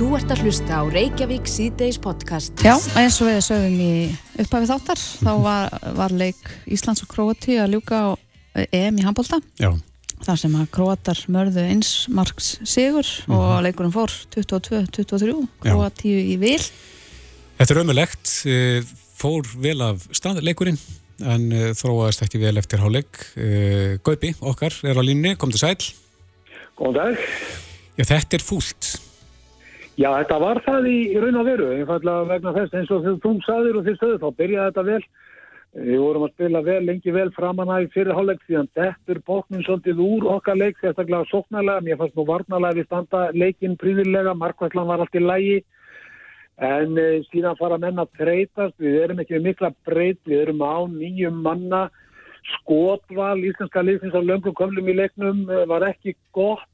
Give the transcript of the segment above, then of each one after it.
Þú ert að hlusta á Reykjavík C-Days podcast. Já, eins og við sögum í upphafið þáttar, þá var, var leik Íslands og Króati að ljúka á EM í handbólta. Já. Þar sem að Króatar mörðu eins marks sigur Mhm. og leikurinn fór 22-23, Króatíu í vil. Þetta er ömulegt, eh, fór vel af staðleikurinn en eh, þróaðist ekki vel eftir háleik. Eh, Gaupi, okkar, er á línni, kom til sæl. Góðan dag. Já, þetta er fúlt. Já, þetta var það í, raun og veru, einfallega vegna þess eins og þú sagðir og þið stöðu, þá byrjaði þetta vel. Við vorum að spila vel, lengi vel framan að í fyrir hálfleik síðan dettur bóknin svolítið úr okkar leik, sérstaklega sóknarlega, mér fannst nú varnalega við standa leikinn príðilega, markvæslan var allt í lægi, en e, síðan fara menn að treytast, við erum ekki mikla breyt, við erum á nýjum manna, skotval, íslenska liðsins á löngum köflum í leiknum e, var ekki gott,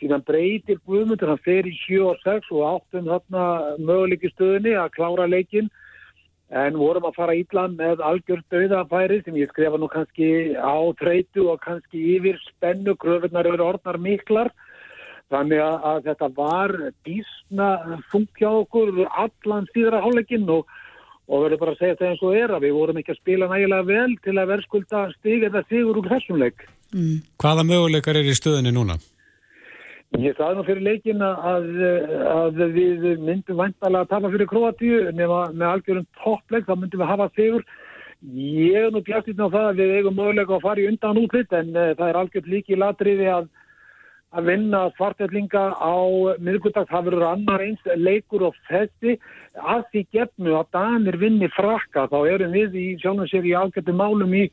síðan breytir Guðmundur, hann fer í 7 og 6 og áttum þarna möguleiki stöðunni að klára leikinn en vorum að fara ítla með algjörð döðafæri sem ég skrifa nú kannski á treytu og kannski yfir spennu, gröfinnar eru orðnar miklar þannig að, þetta var dísna funkja okkur allan síðra hálfleikinn og, og verður bara að segja þetta eins og er að við vorum ekki að spila nægilega vel til að verðskulda stig eða sigur úr þessum leik Mm. Hvaða möguleikar er í stöðinni núna? Ég sagði nú fyrir leikin að, að við myndum vantalega að tala fyrir Kroatíu nema með algjörum toppleik þá myndum við hafa sigur. Ég er nú bjartinn á það að við eigum möguleika að fara í undan útlitt en uh, það er algjört líki latriði að, að vinna svartvellinga á miðgudag. Það verður annar eins leikur og þessi að því gefnu að Danir vinni frakka þá erum við í sjálfum sér í algjörtum málum í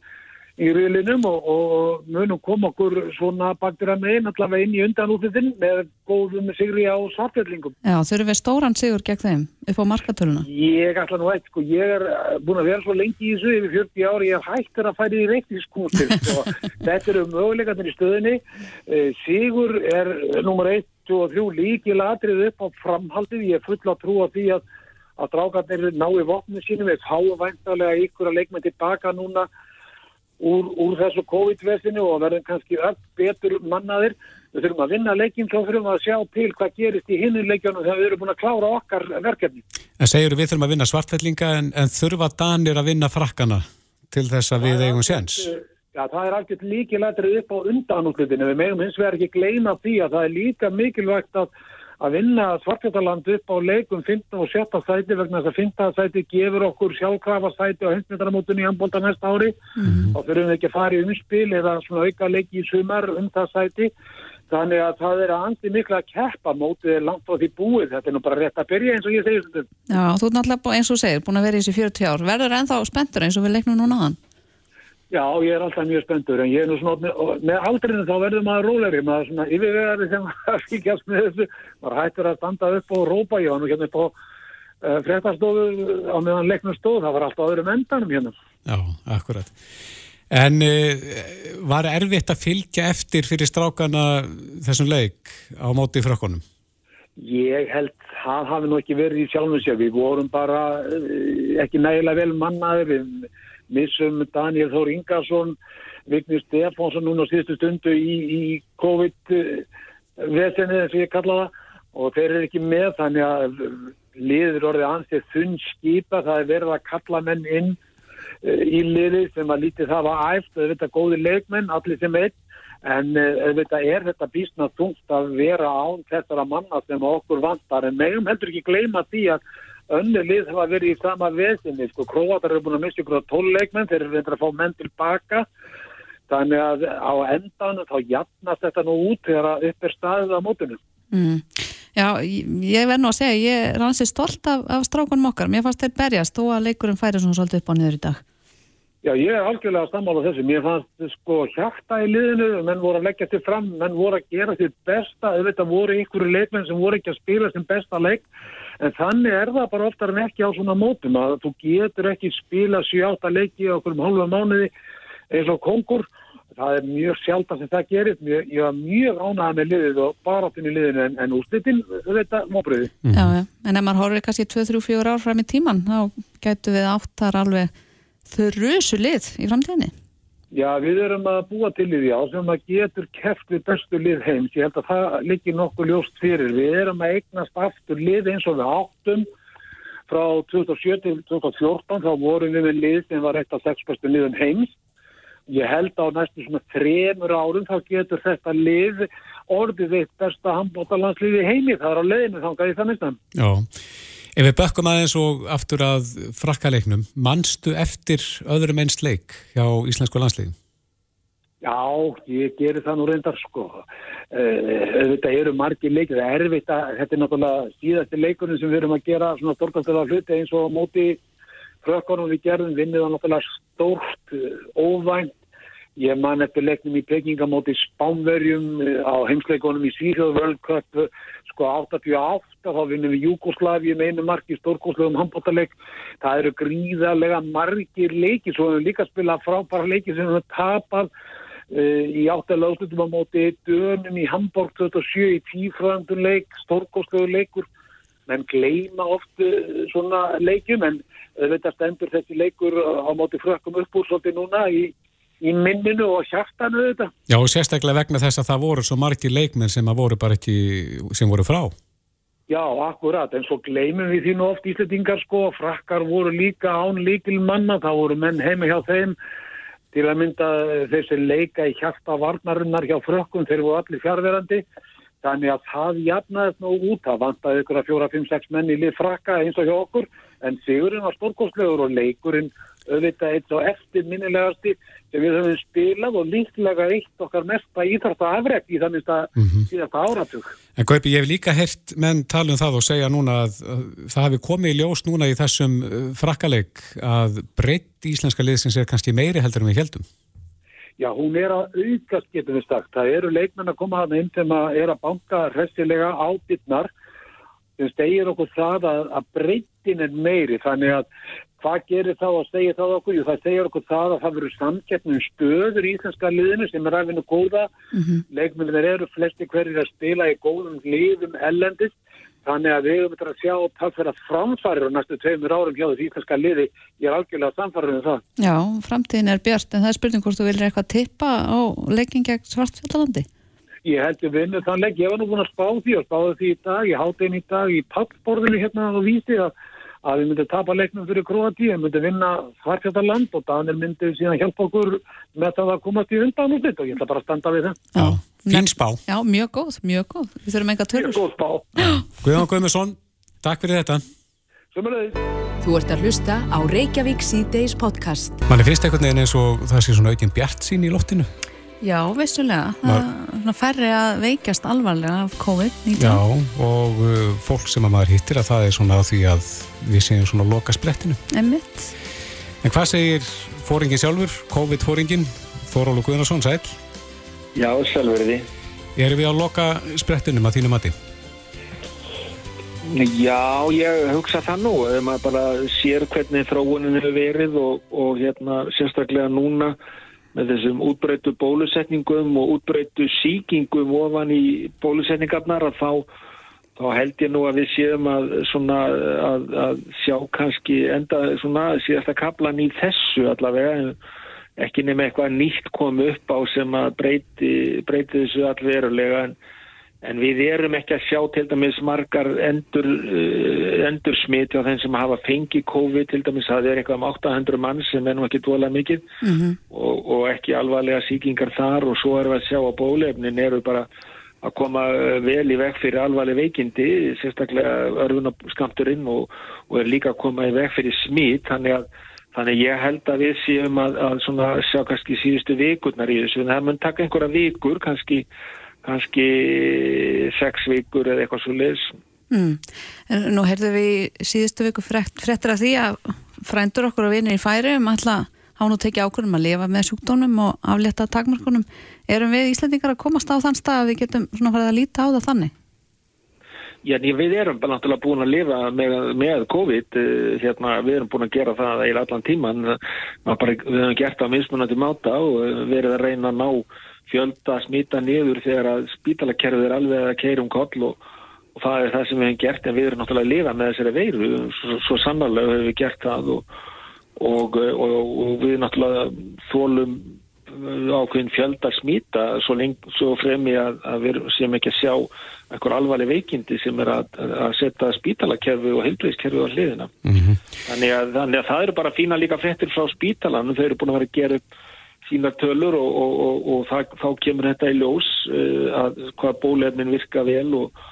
í riðlinum og, og munum koma okkur svona baktur að megin allavega inn í undanútlitin með góðum sigri á svartfjöldlingum. Já, þurfum við stóran sigur gegn þeim upp á markatöluna. Ég ætla nú eitt, sko, ég er uh, búin að vera svo lengi í þessu yfir 40 ári, ég er hættur að færi í reikningskústir, sko. Þetta eru möguleikarnir í stöðinni. Uh, sigur er nummer 1 og 3 líkil atrið upp á framhaldið. Ég er full að trúa því að, að drákarnir nái vopnum sínum. Við fáum væntalega ykkur að leikma tilbaka núna úr, úr þessu COVID-vesinu og verðum kannski öll betur mannaðir. Við þurfum að vinna leikinn, þá þurfum við að sjá til hvað gerist í hinnum leikjónum þegar við erum búin að klára okkar verkefni. En segjur við þurfum að vinna svartfellinga en, en þurfa Danir að vinna frakkana til þess að við eigum séns? Já, það er algjört líkilættrið upp á undanútlutinu. Við megum hins vegar ekki gleyna því að það er líka mikilvægt að að vinna svartfjöldarland upp á leikum 15 og 17 sæti vegna þess að 15 sæti gefur okkur sjálfkrafa sæti á heimsmyndaramótunni í handbólta næsta ári Mhm. þá þurfum við ekki að fara í umspil eða svona auka leiki í sumar um það sæti þannig að það er að andi mikla að keppa mótið er langt frá því búið þetta er nú bara rétt að byrja eins og ég segir þetta Já, þú ert náttúrulega, eins og segir, búin að vera í þessi 40 ár. Verður ennþá spenntur eins og við leiknum núna aðan? Já, ég er alltaf mjög spenntur en ég er nú svona með, aldrinu þá verður maður róleri, maður svona yfirvegari sem að fylgjast með þessu maður hættur að standa upp og rópa ég var nú hérna upp á uh, fréttastofu á meðan leiknum stóð, það var alltaf öðrum endanum hérna. Já, akkurat. En uh, var erfitt að fylgja eftir fyrir strákana þessum leik á móti frökkunum? Ég held það hafi nú ekki verið í sjálfum sér, við vorum bara uh, ekki nægilega vel mannaði, við missum Daniel Þór Ingarsson, Vignir Stefánsson núna á síðustu stundu í, í COVID-vesenið eins og ég kalla það og þeir eru ekki með þannig að liður orðið ansið þunn skipa, það er verið að kalla menn inn uh, í liði sem að lítið það var æft, auðvitað góði leikmenn, allir sem einn en uh, auðvitað er þetta bísna tungt að vera án þessara manna sem okkur vantar. En megum heldur ekki gleyma því að önnu lið hafa verið í sama vesinni sko, Króatar eru búin að missa ykkur á tólleikmenn þeir eru reyndar að fá menn tilbaka þannig að á endan þá jafnast þetta nú út þegar upp er staðið á mótunum Mm. Já, ég verð nú að segja, ég er ansið stolt af, af strákunum okkar. Mér fannst þeir berjast þó að leikurinn færi svona svolítið upp á niður í dag. Já, ég er algjörlega að sammála þessu. Mér fannst sko hjarta í liðinu, menn voru að leggja til fram, menn voru að gera sitt besta, auðvitað voru ykkur leikmenn sem voru ekki að spila sem besta leik, en þannig er það bara oftar en ekki á svona mótum að þú getur ekki spila 7-8 leiki á okkur um hálfa mánuði eins og kongur. Það er mjög sjálf sem það gerir. Mjög, ég var mjög ánægð með liðið og baráttin í liðinu en, en úrslitin, auðvitað, móbriði. Já, já. En ef maður horfir kannski 2-3-4 ár fram í tíman, þá gætu við áttar alveg þurrusu lið í framtíðinni. Já, við erum að búa til í því á sem að getur keft við bestu lið heims. Ég held að það liggi nokkuð ljóst fyrir. Við erum að eignast aftur lið eins og við áttum frá 2007 til 2014. Þá vorum við með lið sem var eitt af sex bestu liðum heims. Ég held á næstu svona þremur árum þá getur þetta lið orðið eitt besta handbótalandsliði heimi. Það er á leiðinu að ég það minnstam. Já. Ef við bökkum aðeins og aftur að frakkaleiknum, mannstu eftir öðrum einn sleik hjá Íslensku landsleikin? Já, ég gerir það nú reyndar sko. Þetta eru margir leikir, það er erfitt að þetta er náttúrulega síðasti leikunum sem við erum að gera svona stórkvæmstilega hluti eins og móti frökkunum við gerðum, vinnið það náttúrulega stórt, uh, óvænt. Ég man eftir leiknum í pekingamóti Spánverjum uh, á heimsleikunum í Svíþjóð World Cup sko 88 þá vinnum við Júkoslavi með einu marki stórkoslegum handbóttarleik það eru gríðarlega margir leiki svo við líka spila frábæra leiki sem við tapar uh, í áttalega áslutum á móti dönum í Hamburg 27 í tífrandunleik stórkoslegu leikur. Menn gleima oft svona leikum en þetta stendur þessi leikur á móti frökkum uppbúr svolítið núna í í minninu og hjartanu þetta. Já og sérstaklega vegna þess að það voru svo margir leikmenn sem að voru bara ekki, sem voru frá. Já, akkurat, en svo gleymum við því nú oft íslitingar sko, frakkar voru líka án líkil manna, það voru menn heima hjá þeim til að mynda þessi leika í hjarta varnarinnar hjá frökkum, þeir voru allir fjárverandi, þannig að það jafnaðist nú út, það vantaði ykkur að fjóra, fimm, sex menn í lið frakka eins og hjá okkur, en sigurinn var stórkostlegur og leikurinn auðvitað eitt og eftir minnilegasti sem við höfum spilað og líklega eitt okkar mesta íþarta afreg í þannig að mm -hmm. síðasta áratug. En Gaupi, ég hef líka hert menn tala um það og segja núna að, að það hefur komið í ljós núna í þessum uh, frakkaleg að breytt íslenska liðsins er kannski meiri heldur en við heldum. Já, hún er að aukast getum við sagt. Það eru leikmenn að koma hann inn sem að er að banka hressilega ábytnar sem stegir okkur það að, að breytin er meiri þannig að Hvað gerir þá að segja það okkur? Jú, það segja okkur það að það verður samkeppnum stöður í Íslandska liðinu sem er ræfinu góða. Mm -hmm. Leikmennir eru flesti hverjir að spila í góðum liðum ellendist. Þannig að við höfum þetta að sjá talsverða framfærir á næstu tveimur árum hjá þessu Íslandska liði. Ég er algjörlega samfærið um það. Já, framtíðin er björnt en það er spurning hvort þú viljið eitthvað tippa á leikin gegn Svartfjallalandi? Ég held að vinna þann leik. Ég var nú búin að spá því og spáði því í dag. Ég háti einn í dag í pappborðinu hérna og vísi að að við myndum tapa leiknum fyrir Kroati, við myndum vinna Svartfjöldarland og Danir myndi síðan hjálpa okkur með það að komast í undan og slitt og ég ætla bara að standa við það. Já, fín spá. Já, mjög góð, mjög góð. Við þurfum enga törur. Mjög góð spá. Guðjón Guðmusson, takk fyrir þetta. Sumulegði. Þú ert að hlusta á Reykjavík C-Days podcast. Man er fyrst einhvern veginn eins og það sé svona aukinn bjart sín í loftinu. Já, vissulega. Það færri að veikjast alvarlega af COVID-19. Já, og uh, fólk sem að maður hittir að það er svona því að við séum svona loka splettinu. Emmitt. En hvað segir fóringin sjálfur, COVID-fóringin, Þórólu Guðnarsson, sæl? Já, sjálfurði. Erum við á loka sprettinum að þínu mati? Já, ég hugsa það nú. Maður bara sér hvernig þróunin hefur verið og, og hérna sérstaklega núna með þessum útbreytu bólusetningum og útbreytu síkingum ofan í bólusetningarnar að þá, þá held ég nú að við séum að, svona, að, að sjá kannski enda svona síðasta kaplan í þessu allavega ekki nema eitthvað nýtt kom upp á sem að breyti, breyti þessu allverulega en En við erum ekki að sjá til dæmis margar endur, uh, endur smiti á þeim sem hafa fengið COVID. Til dæmis að það er eitthvað um 800 mann sem er nú ekki dvolega mikið. Mm -hmm. og, og ekki alvarlega síkingar þar. Og svo erum við að sjá á bólefnin eru bara að koma vel í veg fyrir alvarleg veikindi, sérstaklega örfunaskamturinn og, og er líka að koma í veg fyrir smit. Þannig að Þannig ég held að við séum að, að sjá kannski síðustu vikurnar í þessu. En það mun taka einhverja vikur kannski kannski sex vikur eða eitthvað svo leis. Mm. Nú heyrðu við síðustu viku frettir af því að frændur okkur og vinir í færi um alltaf hán og tekið ákvörðum að lifa með sjúkdónum og aflétta takmarkunum. Erum við Íslandingar að komast á þann stað að við getum svona farið að líta á það þannig? Já, við erum bara náttúrulega búin að lifa með, með COVID, eh, hérna, við erum búin að gera það í allan tíman, bara, við hefum gert það mismunandi máta og verið að reyna að ná fjölda smita niður þegar að spítalakerfið er alveg að keira um koll og, og það er það sem við hefum gert en við erum náttúrulega að lifa með þessari veiru svo, svo sannarlega hefur við gert það og, og, og við náttúrulega þólum ákveðin fjölda smita svo, svo fremi að, að við séum ekki að sjá eitthvað alvarleg veikindi sem er að, að setja spítalakerfi og heilbreyðskerfi á hliðina. Mm -hmm. þannig, að, þannig að það eru bara fína líka frettir frá spítalanum, þau eru búin að vera að gera sínar tölur og, og, og, og það, þá kemur þetta í ljós uh, að hvað bólefnin virka vel og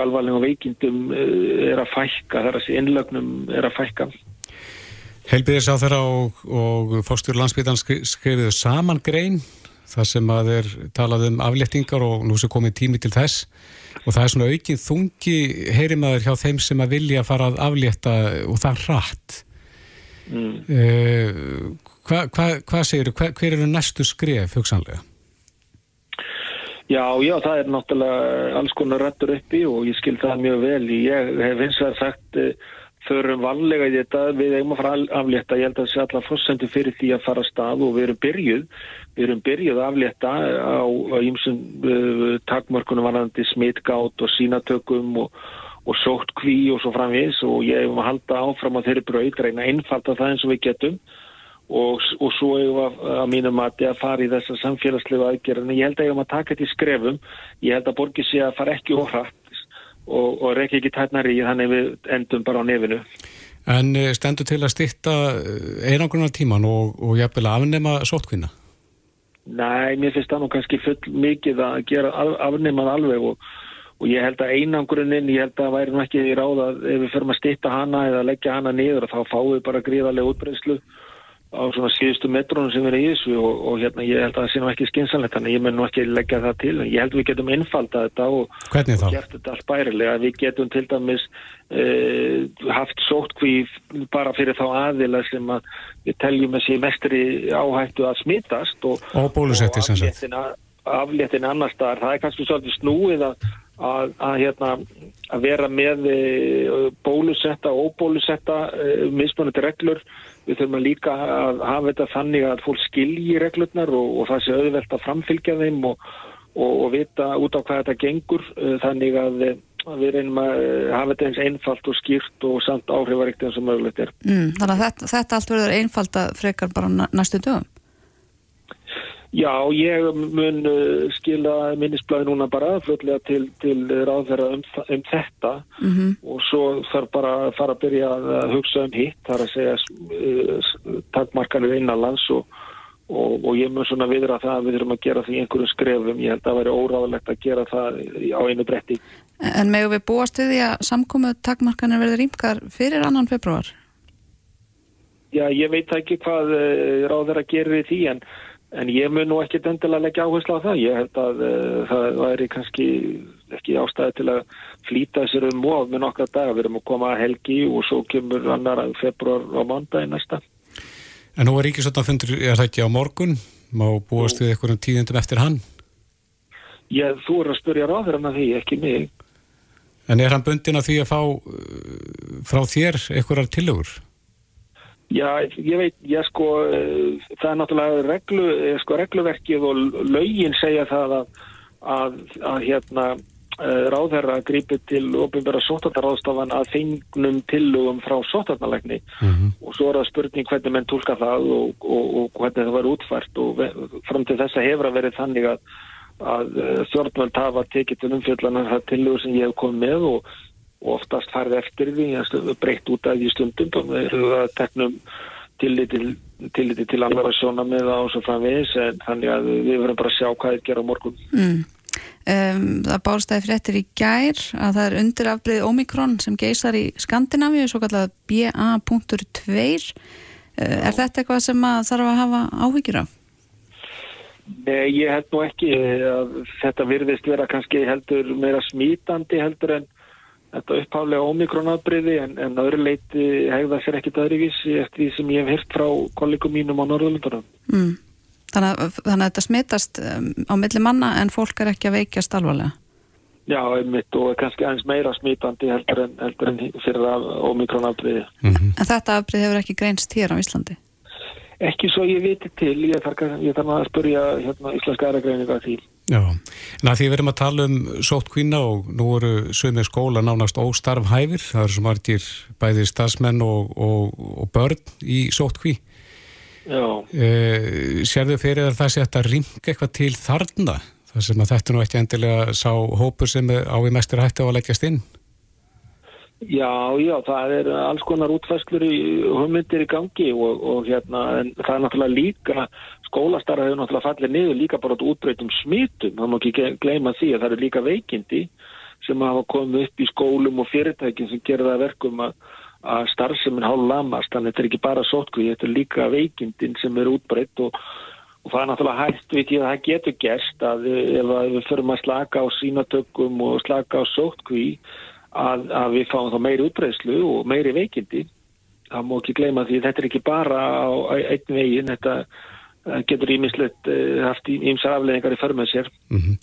alvarlega veikindum uh, er að fækka, þar að sé innlögnum er að fækka. Helbiðis á þeirra og fórstur landsbytjan skrifiðu saman grein þar sem að þeir talað um afléttingar og nú sem komið tími til þess og það er svona aukið þungi heyrimaður hjá þeim sem að vilja fara að aflétta og það er rætt mm. uh, Hvað hva, hva segir þú? Hver eru næstu skref hugsanlega? Já, já, það er náttúrulega alls konar rættur uppi og ég skil það mjög vel. Ég hef eins og sagt uh, förum vanlega í þetta, við eigum að fara aflétta, ég held að það sé allar fórsendu fyrir því að fara að stað og við erum byrjuð, við erum byrjuð að aflétta á ímsum uh, takmörkunum varandi smitgátt og sínatökum og, og sótt kví og svo framvís og ég hefum að halda áfram á þeirri bröð, reyna einfalda það eins og við getum og, og svo hefum að, að mínum að fara í þessa samfélagslega aðgerðin, ég held að ég hefum að taka þetta í skrefum, ég held að borgið sé að fara ekki óhratt og, og rekki ekki tætnar í þannig við endum bara á nefinu. En eh, stendur til að styrta eh, einangrunnar tíman og, og jafnvel að afnema sótkvinna? Nei, mér finnst það nú kannski full mikið að gera afnemað alveg og, og ég held að einangrunnin, ég held að það væri nú ekki í ráða ef við förum að styrta hana eða leggja hana niður þá fáum við bara gríðarlega útbreyslu á svona síðustu metrónum sem er í þessu. Og, og hérna ég held að það sé nú ekki skynsanlegt þannig ég menn nú ekki leggja það til. Ég held að við getum innfaldað þetta og, og gert þetta alls bærilega. Við getum til dæmis uh, haft sótkví bara fyrir þá aðila sem að við teljum þessi mestri áhættu að smittast og, og bólusetti sem sagt. afléttin annar staðar, það er kannski svolítið snúið að, að, að, hérna, að vera með uh, bólusetta og óbólusetta uh, mismunandi reglur við þurfum að líka að hafa þetta þannig að fólk skilji reglurnar og, og það sé auðvelt að framfylgja þeim og, og, og vita út á hvað þetta gengur uh, þannig að, við reynum að hafa þetta eins einfalt og skýrt og samt áhrifaríkt eins og mögulegt er. Mm, þannig að þetta, þetta allt verður einfalt að frekar bara næstu dögum? Já, ég mun uh, skila minnisblæði núna bara fljóðlega til, til ráðverða um, um þetta mm -hmm. og svo þarf bara að fara að byrja að hugsa um hitt, þar að segja uh, takkmarkanir innanlands og, og, og ég mun svona viðra það að við þurfum að gera því einhverju skrefum, ég held að það væri óráðlegt að gera það á einu bretti. En með við búast við því að samkomu takkmarkanir verður rýmkar fyrir annan februar? Já, ég veit ekki hvað uh, ráðverða gerir því en En ég mun nú ekki endilega leggja áherslu á það. Ég held að uh, það væri kannski ekki ástæði til að flýta sér um og með nokkra daga. Við erum að koma að helgi og svo kemur annar februar á mándagi næsta. En nú er Ríkisvöldafundur, er það ekki á morgun? Má búast við einhverjum tíðendum eftir hann? Já, þú er að spurja ráður hann að því, ekki mig. En er hann bundin að því að fá uh, frá þér einhverjar tillögur? Já, ég veit, ég sko, það er náttúrulega reglu, eh, sko, regluverkið og laugin segja það að, að, að hérna, uh, ráðherra grípið til ofinbæra sótarnaráðstafan að fengnum tillugum frá sótarnalegni mm -hmm. og svo er það spurning hvernig menn tólka það og, og, og hvernig það var útfært og fram til þess að hefra verið þannig að, að stjórnvöld hafa tekið til umfjöldana það tillugur sem ég hef komið með og og oftast farið eftir því breytt út af því stundum og við erum að teknum tilliti til, til, til annara sjóna með það og svo framvegis en þannig að við verðum bara að sjá hvað það gera á morgun mm. um, Það bárstæði fréttir í gær að það er undirafbrið Omikron sem geysar í Skandinavíu svo kallað BA.2 uh, Er þetta eitthvað sem að þarf að hafa áhyggjur af? Nei, ég held nú ekki að þetta virðist vera kannski heldur meira smítandi heldur en þetta upphaflega ómikronabriði en, en öðru leiti hegða sér ekkit öðruvísi eftir því sem ég hef hirt frá kollegum mínum á Norðurlundurum. Mm. Þannig, þannig að þetta smitast um, á milli manna en fólk er ekki að veikjast alvarlega? Já, einmitt og kannski aðeins meira smitandi heldur en, heldur en fyrir ómikronabriði. Mm -hmm. En þetta afrið hefur ekki greinst hér á Íslandi? Ekki svo ég viti til, ég þarf, ég þarf að spurja hérna, íslenska aðrækreininga því. Já, en að því við erum að tala um sótt kvína og nú eru sögumið skóla nánast óstarfhæfir, það eru svo margir bæði stafsmenn og, og, og börn í sótt kví. Uh, sérðu fyrir að það sé að ringa eitthvað til þarna þar sem að þetta nú ekki endilega sá hópur sem á í mestur hætti á að leggjast inn? Já, já, það er alls konar útfæsklur í hugmyndir í gangi og, og hérna, en það er náttúrulega líka, skólastarra hefur náttúrulega fallið niður líka bara út útbreytum smitum, það má ekki gleyma því að það eru líka veikindi sem hafa komið upp í skólum og fyrirtækin sem gerir það verkum að, að starfseminn hálf lamast, þannig að þetta er ekki bara sótkvíð, þetta er líka veikindin sem eru útbreytt og, og það er náttúrulega hægt við því að það getur gerst að ef við förum að slaka á sínatökum og slaka á sótkvíð að, að við fáum þá meiri útbreyslu og meiri veikindi. Það má ekki gleyma því þetta er ekki bara á einn veginn þetta getur ímislegt eh, haft ímsa afleðingar í förmið sér mm -hmm.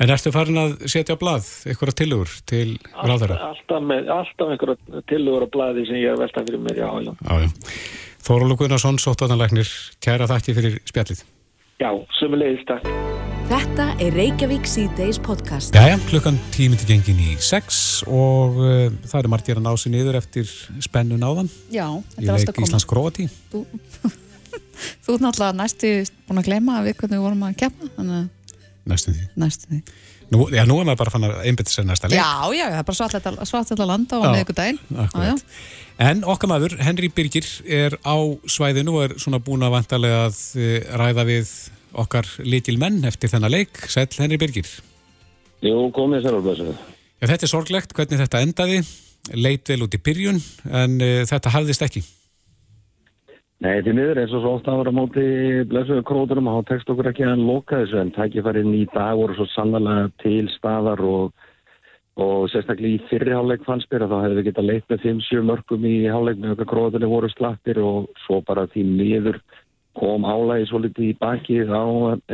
En erstu farin að setja á blað eitthvað tilugur til ráðara? Alltaf, alltaf einhverja tilugur á blaði sem ég er veltað fyrir mér, já, já. já, já. Þórólu Gunnarsson, sóttanleiknir kæra þakki fyrir spjallið Já, sömulegist, takk Þetta er Reykjavík C-Days podcast. Jæja, klukkan tímiti gengin í sex og uh, það eru margir að ná sér niður eftir spennu náðan. Já, þetta er alltaf komið. Í leik Íslands Gróti. Þú, þú er náttúrulega næstu búin að gleyma að við hvernig við vorum að kemna. Næstu því. Næstu því. Nú, já, nú er maður bara fann að einbita sér næsta leik. Já, já, það er bara svart þetta landa á meðugudaginn. Akkurat. En okkar maður, Henry Birgir, er á svæðinu og er svona búin að vantarlega að eh, ræða við okkar líkil menn eftir þennan leik. Sæl Henri Birgir. Jú, komið sér alveg. Þetta er sorglegt hvernig þetta endaði, leit vel út í byrjun en uh, þetta hafðist ekki. Nei, því miður eins og svo ofta ára móti blessuðu króturum og þá tekst okkur ekki að loka þessu en tækifærið í dag voru svo sannlega til staðar og, og sérstaklega í fyrriháleik fannst mér að þá hefðu við getað leitt með 5-7 mörgum í háleik með okkar krótunni voru slattir og svo bara því miður kom álægi svo litið í bakið á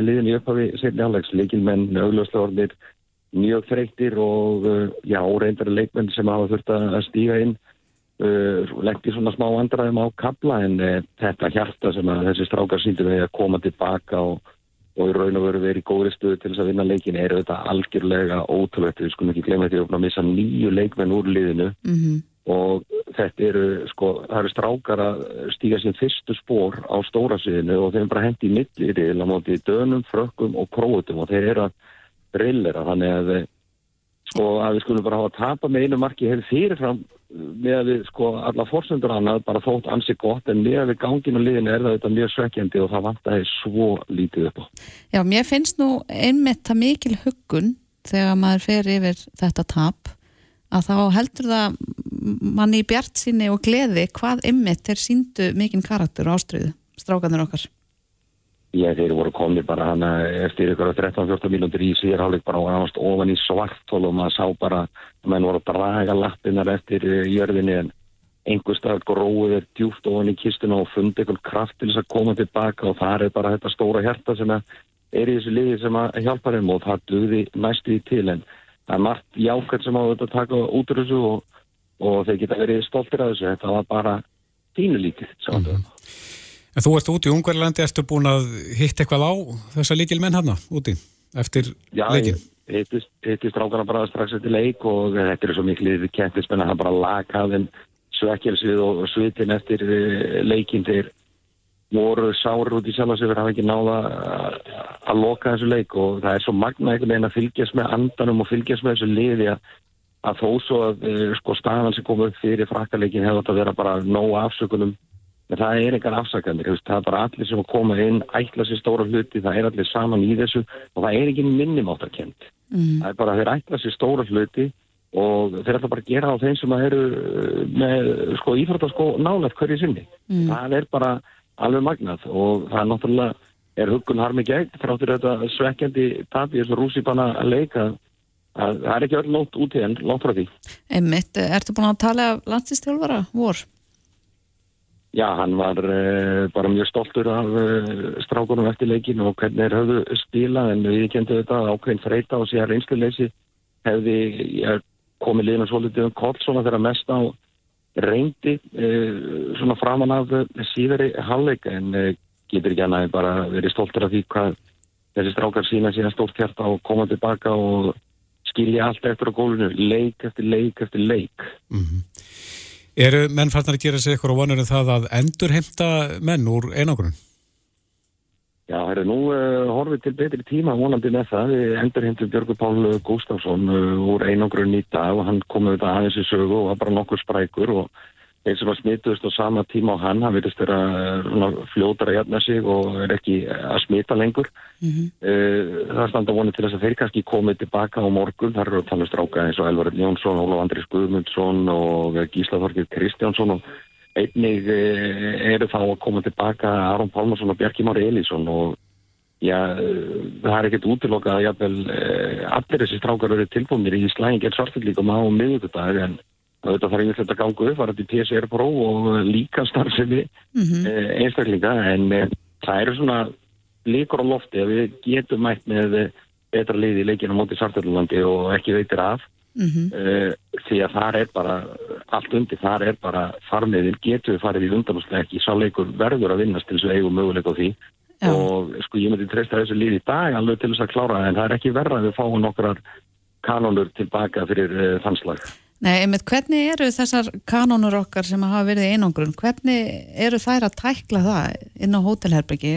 liðin í upphafi setni álægs leikilmenn, augljóslega orðir mjög þreytir og uh, já, reyndari leikmenn sem hafa þurft að stíga inn uh, leggti svona smá andræðum á kabla en uh, þetta hjarta sem að þessi strákar síndu við að koma tilbaka og, og í raun og veru verið í góðri stuðu til þess að vinna leikin er þetta algjörlega ótrúlegt, við skulum ekki glemja því að missa nýju leikmenn úr liðinu. Mm -hmm og þetta eru sko, það eru strákar að stíga sín fyrstu spór á stóra síðinu og þeim bara hendi í millir í móti dönum, frökkum og krótum og þeir eru að rillera þannig að, sko, að við skulum bara hafa að tapa með einu marki hefur fyrirfram með að við sko alla fórsöndur annað bara þótt ansi gott en með að við ganginu liðinu er það þetta mjög svekkjandi og það vant að það er svo lítið upp á. Já, mér finnst nú einmitt það mikil huggun þegar maður fer yfir þetta tap að þá heldur það manni í bjart síni og gleði hvað ymmit þeir síndu mikinn karakter og ástriðu, strákanir okkar Já, þeir voru komið bara hana eftir ykkur 13-14 mínútur í síðarháleik bara ánast ofan í svartól og maður sá bara að menn voru draga lappinnar eftir eh, jörðinni en einhver stað gróið er djúft ofan í kistuna og fundi einhvern kraft til þess að koma tilbaka og það er bara þetta stóra hjarta sem er í þessu liði sem að hjálpa þeim og það duði næstu í til en það er margt jákvæmt sem á þetta taka út úr þessu og, og þeir geta verið stoltir af þessu. Þetta var bara tínu lítið. Mm -hmm. En þú ert úti í Ungverðlandi, ertu búin að hitta eitthvað á þessa líkil menn hann úti eftir Já, leikin? Já, ég hittist rákana bara strax eftir leik og þetta er svo miklu kettismenn að það bara laka þeim svekkjelsvið og svitin eftir eh, leikin þegar voru sári út í sjálfsögur hafa ekki náða að loka þessu leik og það er svo magna einhvern veginn að fylgjast með andanum og fylgjast með þessu liði að, að þó svo að eh, sko staðan sem kom upp fyrir frakkaleikin hefur þetta að vera bara nóg afsökunum en það er einhver afsakanir það er bara allir sem koma inn ætla sér stóra hluti, það er allir saman í þessu og það er ekki minnumáttarkend mm. það er bara að þeir ætla sér stóra hluti og þeir ætla bara að gera á þeim sem eru eh, með sko ífrataskó nálega hverju sinni mm. það er bara alveg magnað og það er náttúrulega er huggun harmi gegn fráttur þetta svekkjandi tabi þessu rússipanna leika að það er ekki öll lótt út í enn, lótt frá því Emmitt, ertu búin að tala af landslýstjálfara vor? Já, hann var uh, bara mjög stoltur af uh, strákunum eftir leikin og hvernig þeir höfðu stíla en við kendum þetta ákveðin freyta og síðan reynsluleysi hefði ég, komið líðan svolítið um koll svona þegar mest á reyndi uh, svona framan af síðari halleg en getur ekki annað bara verið stoltur af því hvað þessi strákar sína sína stórt kjarta og koma tilbaka og skilja allt eftir á gólunu, leik eftir leik eftir leik. Mm -hmm. Eru menn farnar að gera sig eitthvað vonur en það að endur heimta menn úr einangrun? Já, það er nú uh, horfið til betri tíma vonandi með það. Við endur heimtum Björgur Pál Gustafsson uh, úr einangrun í dag og hann kom auðvitað aðeins í sögu og var bara nokkur sprækur og þeir sem var smituðist á sama tíma á hann, hann verðist vera uh, fljótar að jæfna sig og er ekki að smita lengur. Mm -hmm. Það standa vonið til þess að þeir kannski komið tilbaka á morgun. Það eru tannustráka eins og Elvar Jónsson, Ólof Andris Guðmundsson og Gísla Þorgir Kristjánsson og einnig eh, eru þá að koma tilbaka Aron Pálmarsson og Bjarki Mári Elísson og já, það er ekkert útilokað að eh, allir þessi strákar eru tilbúinir í slæðing er svartilíkum á miðugudag en þetta þarf einhvern veginn að ganga upp, var þetta í PCR Pro og líka starfsemi mm -hmm. einstaklinga en það eru svona líkur á lofti að við getum mætt með betra liði í leikinu á móti Sartellandi og ekki veitir af mm -hmm. því að þar er bara allt undir, þar er bara farmiðin getur við farið í undanúsleiki sáleikur verður að vinnast til þess að eigum möguleik á því Já. og sko ég myndi treysta þessu líð í dag alveg til þess að klára en það er ekki verða að við fáum nokkrar kanónur tilbaka fyrir uh, þann slag Nei, einmitt, hvernig eru þessar kanónur okkar sem hafa verið í einangrun, hvernig eru þær að tækla það inn á hótelherbyggi?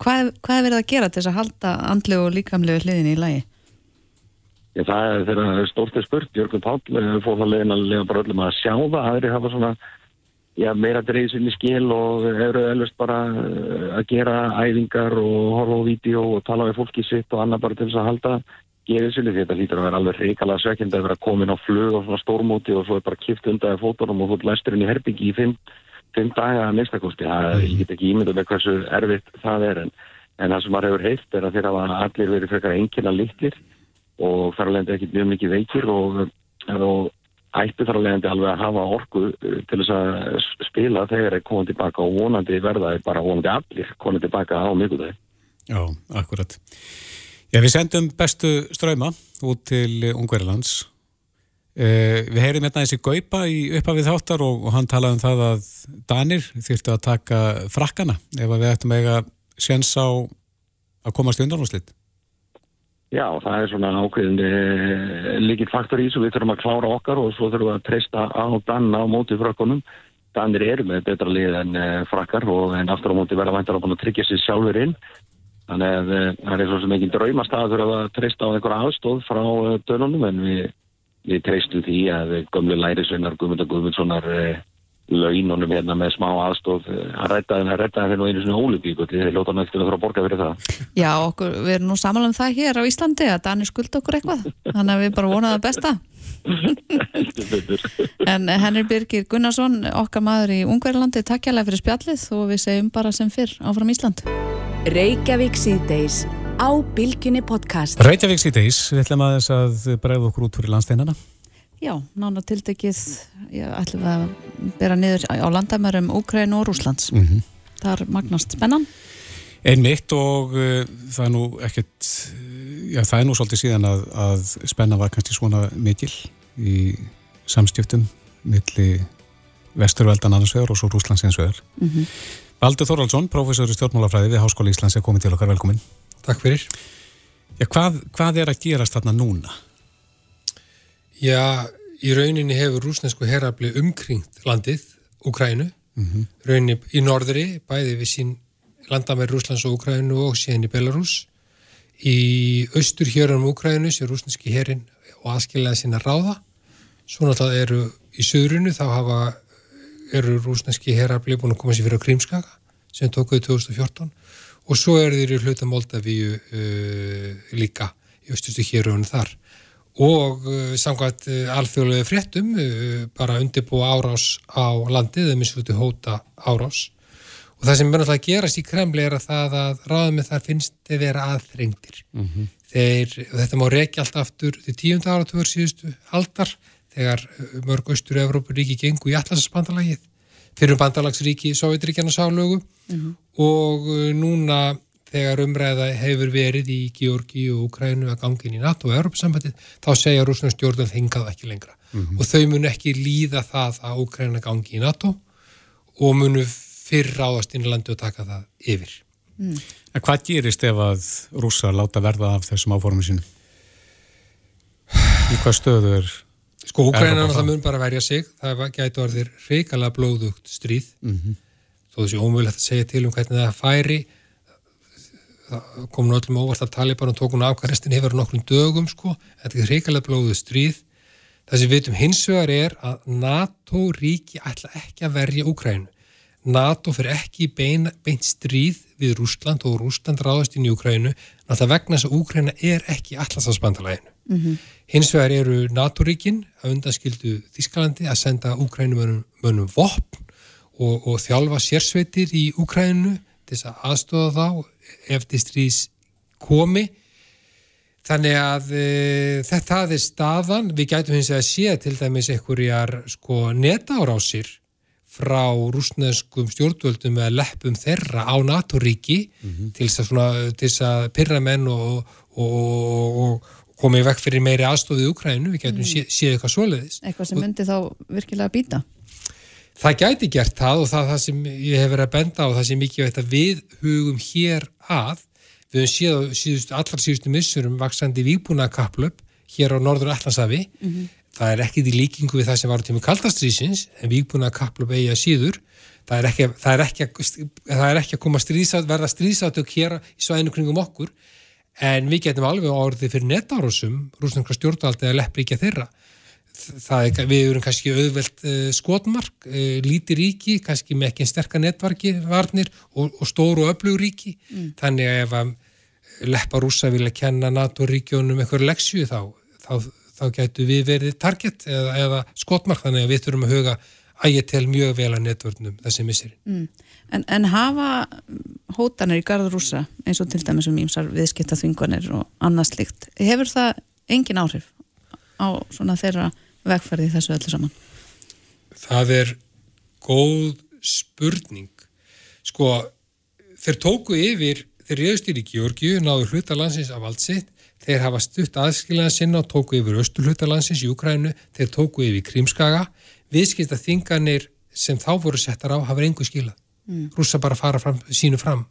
Hvað, hvað er verið að gera til þess að halda andlu og líkamlegu hliðin í lagi? Ég, það er þeirra stórtið spurt, Jörgur Páll eh, fór það leiðin að lega bara öllum að sjá það, aðri hafa svona já, meira dreyðsinn í skil og eru öllust bara eh, að gera æfingar og horfa á vídeo og tala við fólki sitt og annað bara til þess að halda gefið sinni því þetta lítur að vera alveg reykala sökjandi að vera komin á flug og svona stórmóti og svo er bara kipt undan fótunum og fótt læsturinn í herbyggi í fimm, fimm daga að minnstakosti. Ég get ekki ímynda með hversu erfitt það er en, en það sem maður hefur heilt er að þeirra var allir verið frekar enginna litlir og þar alveg ekki mjög mikið veikir og, og ætti þar alveg alveg að hafa orku uh, til þess að spila þegar þeir komið tilbaka og vonandi verða þeir bara vonandi allir komið tilbaka á mikulegi. Já, akkurat. Já, við sendum bestu ströyma út til Ungverðarlands. Eh, við heyrim hérna þessi Gaupa í uppafið þáttar og, og hann talaði um það að Danir þýrtu að taka frakkana ef við ættum eiga séns á að komast undan og slitt. Já, það er svona ákveðin eh, líkit faktor í þessu, við þurfum að klára okkar og svo þurfum við að treysta á danna á móti frakkonum. Danir eru með betra lið en eh, frakkar og en aftur á móti verða væntar að tryggja sér sjálfur inn. Þannig að eh, það er svo sem ekki draumastað að treysta á einhverja aðstóð frá dönunum en við, við treystum því að gömlu lærisveinar Guðmund og Guðmundssonar laununum hérna með smá aðstof að rætta það nú einu svona ólupík og þið lóta náttúrulega til að þurfa að borga fyrir það. Já, okkur, við erum nú samanlega um það hér á Íslandi að Danir skulda okkur eitthvað þannig að við bara vonaðum besta En Henri Birgir Gunnarsson okkar maður í Ungverðarlandi takkjælega fyrir spjallið og við segjum bara sem fyrr áfram Ísland Reykjavík síðdeis á Bilginni podcast Reykjavík síðdeis, við ætlum að þess að bregða okkur út fyrir landsteinana Já, nána tildekið, ég ætlum að bera niður á landamærum Úkræn og Rúslands. Mm -hmm. Það er magnast spennan. Einmitt og uh, það er nú ekkert, já það er nú svolítið síðan að, að spenna var kannski svona mikil í samstjöftum milli vesturveldan annarsvegar og svo Rúslands einsvegar. Mm -hmm. Baldur Þorvaldsson, professor í stjórnmálafræði við Háskóli Íslands er komið til okkar, velkomin. Takk fyrir. Já, hvað, hvað er að gerast þarna núna? Já, í rauninni hefur rúsnesku herrafli umkringt landið, Ukrænu, mm -hmm. rauninni í norðri, bæði við sín landamæri Rúslands og Ukrænu og síðan í Belarus. Í austur hjörunum Ukrænu sé rúsneski herrin og aðskiljaði sína ráða. Svo náttúrulega eru í söðrunu þá hafa, eru rúsneski herrafli búin að koma sér fyrir á Krímskaka sem tókuði 2014 og svo eru þeir í hluta Moldavíu uh, líka í austustu hjörunum þar. Og uh, samkvæmt uh, alþjóðlega fréttum bara undirbúa árás á landið eða misluti hóta árás og það sem er náttúrulega gerast í Kremli er að það að ráðum þar finnst þeir vera aðþrengtir mm -hmm. þetta má reykja allt aftur til tíund áratöfur síðustu aldar þegar uh, mörg austur Evrópuríki gengu í allarsbandalagið fyrir bandalagsríki Sovjetríkjana sálögu mm -hmm. og uh, núna þegar umræða hefur verið í Georgi og Ukrænu að gangin í NATO og Europasambandið, þá segja rúsnum stjórnum hengað ekki lengra. Mm -hmm. Og þau munu ekki líða það að Ukræna gangi í NATO og munu fyrr ráðast inn í landi og taka það yfir. Mm. En hvað gerist ef að rúsa láta verða af þessum áformum sínum? Í hvað stöðu er Sko, Úkræna það mun bara verja sig, það gæti orðir reykala blóðugt stríð mm -hmm. þó þessi ómögulegt að segja til um hvernig það færi það kom nú öllum óvart að Taliban og tók hún afkvæðrestin hefur nokkrum dögum sko, þetta er reykala blóðugt stríð það sem við veitum hins vegar er að NATO ríki ætla ekki að verja Úkrænu NATO fyrir ekki bein, beint stríð við Rúsland og Rúsland ráðast inn í Úkrænu náttúrulega vegna þess að Úkræna er ekki allarsafsbandalæginu. Mm -hmm. Hins vegar eru NATO-ríkin að undanskildu Þískalandi að senda Úkrænumönnum vopn og, og þjálfa sérsveitir í Úkrænu til þess að aðstofa þá eftir stríðs komi. Þannig að e, þetta er staðan, við gætum hins að sé til dæmis einhverjar sko, netárásir frá rúsneskum stjórnvöldum með leppum þeirra á NATO-ríki mm -hmm. til þess að, að pyrra menn og, og, og komið vekk fyrir meiri aðstofið í Ukrænu, við getum mm. séð sé eitthvað svoleiðis. Eitthvað sem myndi þá virkilega að býta? Það gæti gert það og það, það sem ég hef verið að benda á það sem mikið veit að við hugum hér að, við höfum séð á síðustu, allar síðustu missurum vaksandi výbúna kaplöp hér á norður Allansafi mm -hmm það er ekkit í líkingu við það sem var á tímu kaldastrýsins en vígbúna kapplu beigja síður. Það er ekki, það er ekki, það er ekki að koma stríðsátt, verða stríðsátök hér í svæðinu kringum okkur. En við getum alveg orðið fyrir netárosum rúsnarkra stjórnvaldi að leppri ekki að þeirra er, við erum kannski auðvelt uh, skotmark, uh, líti ríki kannski með ekki en sterkar netvarnir og, og stóru og öflug ríki. Mm. þannig að ef að leppa rúsa vilja kenna NATO-ríkjónum eitthvað leksju þá, þá þá getur við verið target eða, eða skotmark þannig að við þurfum að huga að ég tel mjög vel að netvörnum þessi misseri. Mm. En, en hafa hótanir í garður rúsa eins og til dæmis um ímsar viðskipta þvinganir og annað slikt, hefur það engin áhrif á svona þeirra vegferði þessu öllu saman? Það er góð spurning. Sko, þeir tóku yfir, þeir reyðust í Georgiu, náðu hluta landsins af allt sitt þeir hafa stutt aðskiljaðan sinna og tóku yfir östulhutalansins í Ukrænu, þeir tóku yfir Krímskaga, viðskipta þinganir sem þá voru settar á hafa engu skilað, mm. rúsa bara fara fram, sínu fram.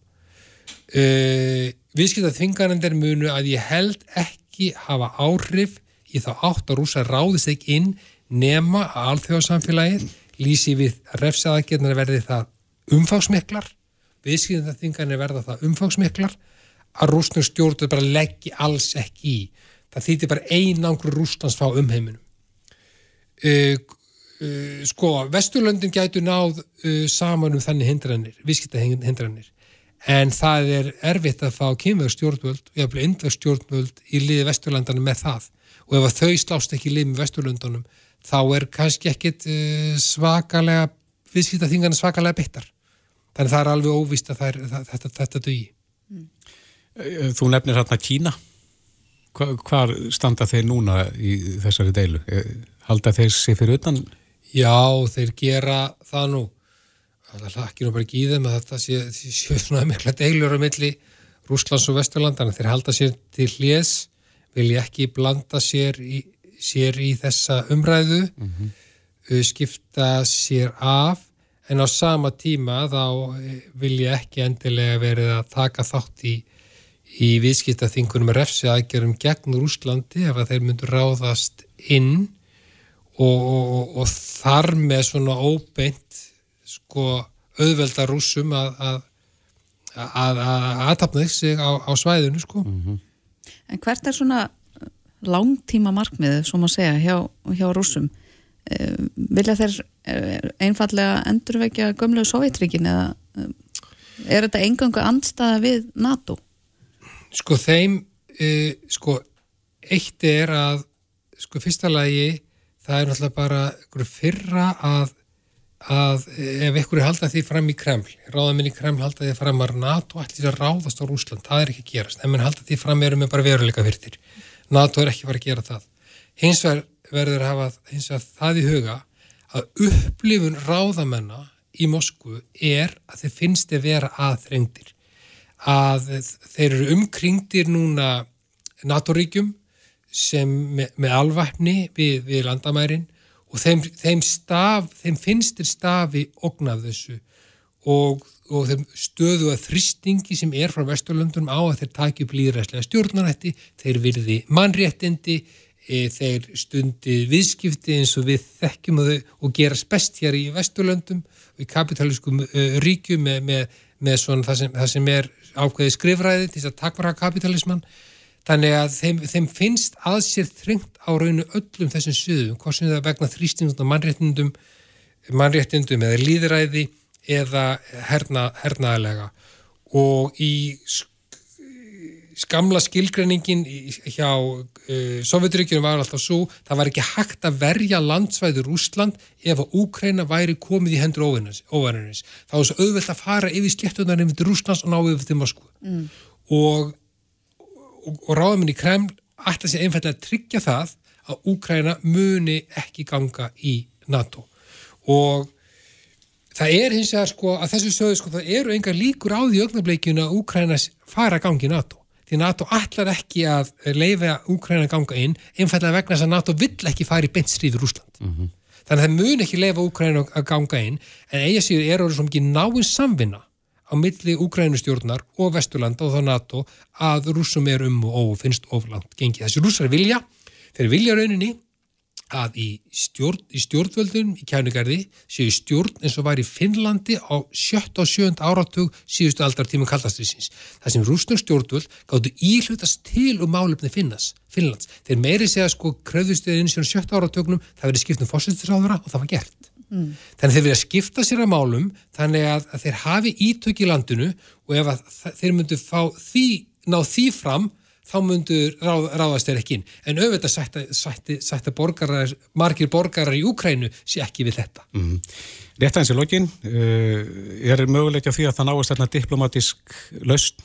Uh, viðskipta þinganir munu að ég held ekki hafa áhrif í þá átt að rúsa ráðist ekki inn nema að alþjóðsamfélagið lýsi við refsaðagetnar verði það umfangsmiklar. Viðskipta þinganir verða það umfangsmiklar að rúsnum stjórnur bara leggji alls ekki í. Það þýttir bara einangur rústans fá um heiminum. Uh, uh, sko, Vesturlöndin gætu náð uh, saman um þannig hindranir, viðskipta hindranir, en það er erfitt að fá kynvegur stjórnvöld og jafnveg indvegur stjórnvöld í liði Vesturlandana með það og ef þau slást ekki í lið með Vesturlöndunum þá er kannski ekkit svakalega, viðskipta þingana svakalega byttar. Þannig það er alveg óvist að er, það, þetta, þetta dögi. Eh, þú nefnir hérna Kína. Hva, hvar standa þeir núna í þessari deilu? Eh, halda þeir sér fyrir utan? Já, þeir gera það nú. Það lakir nú bara ekki í þeim að þetta sé, sé svona mikla deilur á milli Rúslands og Vesturlandana. Þeir halda sér til hljés, vilja ekki blanda sér í, sér í þessa umræðu, mm -hmm. skipta sér af, en á sama tíma þá vilja ekki endilega verið að taka þátt í í viðskiptaþingunum refsi aðgerum gegn Rúslandi ef að þeir myndur ráðast inn og, og, og þar með svona óbeint sko auðvelda rúsum að að, að, að aðtapna sig á, á svæðinu sko. Mm -hmm. En hvert er svona langtíma markmiðið, svo maður segja, hjá, hjá rúsum? Eh, vilja þeir eh, einfallega endurvekja gömlegu sovjetríkin eða eh, er þetta engangu andstaða við NATO? Sko þeim, uh, sko, eitt er að, sko, fyrsta lagi, það er náttúrulega bara fyrra að, að ef ykkur er haldað því fram í Kreml, ráðaminn í Kreml haldað því fram að NATO ætlir að ráðast á Rúsland, það er ekki að gerast, en mann haldað því fram erum við bara veruleika fyrtir. NATO er ekki farið að gera það. Hins vegar verður að hafa hins vegar það í huga að upplifun ráðamennar í Moskvu er að þeir finnst að vera aðþrengdir að þeir eru umkringdir núna NATO-ríkjum sem með, með alvæfni við, við landamærin og þeim, þeim, staf, þeim finnst þeir stafi ógnaf þessu og, og þeim stöðu að þristingi sem er frá Vesturlundunum á að þeir taki upp líðræslega stjórnarætti, þeir virði mannréttindi, e, þeir stundi viðskipti eins og við þekkjum þau og gerast best hér í Vesturlöndum og í kapitalískum uh, ríkjum með, með, með það sem, það sem er ákveði skrifræði til þess að takvara kapitalisman þannig að þeim, þeim finnst að sér þrengt á raunu öllum þessum söðum, hvað sem það vegna þrýstingum mannréttindum, mannréttindum eða líðræði eða herna, hernaðalega og í skamla skilgreiningin hjá uh, Sovjeturíkjunum var alltaf svo, það var ekki hægt að verja landsvæður Úsland ef að Úkræna væri komið í hendur óvænarins. Það var svo auðvelt að fara yfir sléttunar yfir Rúslands og ná yfir til Moskvu. Mm. Og, og, og ráðamenn í Kreml ætti að sé einfallega að tryggja það að Úkræna muni ekki ganga í NATO. Og það er hins vegar sko að þessu sögðu sko það eru engar líkur á því ögnableikjuna að Úkrænas fara gangi NATO því NATO allar ekki að leifa Úkræna ganga inn, einfallega vegna þess að NATO vill ekki fara í beinstríður Úsland. Mm -hmm. Þannig að það mun ekki leifa Úkræna að ganga inn, en eiga síður er orðið svo mikið náinn samvinna á milli Úkrænustjórnar og Vesturlanda og þá NATO að rúsum er um og finnst oflant gengið. Þessi rúsar vilja, þeir vilja rauninni að í, stjórn, í stjórnvöldun í kænugarði séu stjórn eins og var í Finnlandi á sjött og sjönd áratug síðustu aldartíma kaldastriðsins. Það sem rúsnum stjórnvöld gáttu íhlutast til um málefni Finnas, Finnlands. Þeir meiri segja sko kröðustuðið inn í sjött áratugnum það verið skipt um fórsættisráðura og það var gert. Mm. Þannig þeir vilja skipta sér að málum þannig að, að þeir hafi ítök í landinu og ef þeir myndu fá því, ná því fram þá mundur ráð, ráðast þeir ekki inn. En auðvitað sætti, sætti, sætti borgarar, margir borgarar í Úkrænu sé ekki við þetta. Mm. Rétt aðeins í lokin, uh, er möguleikja því að það náist þarna diplomatisk laust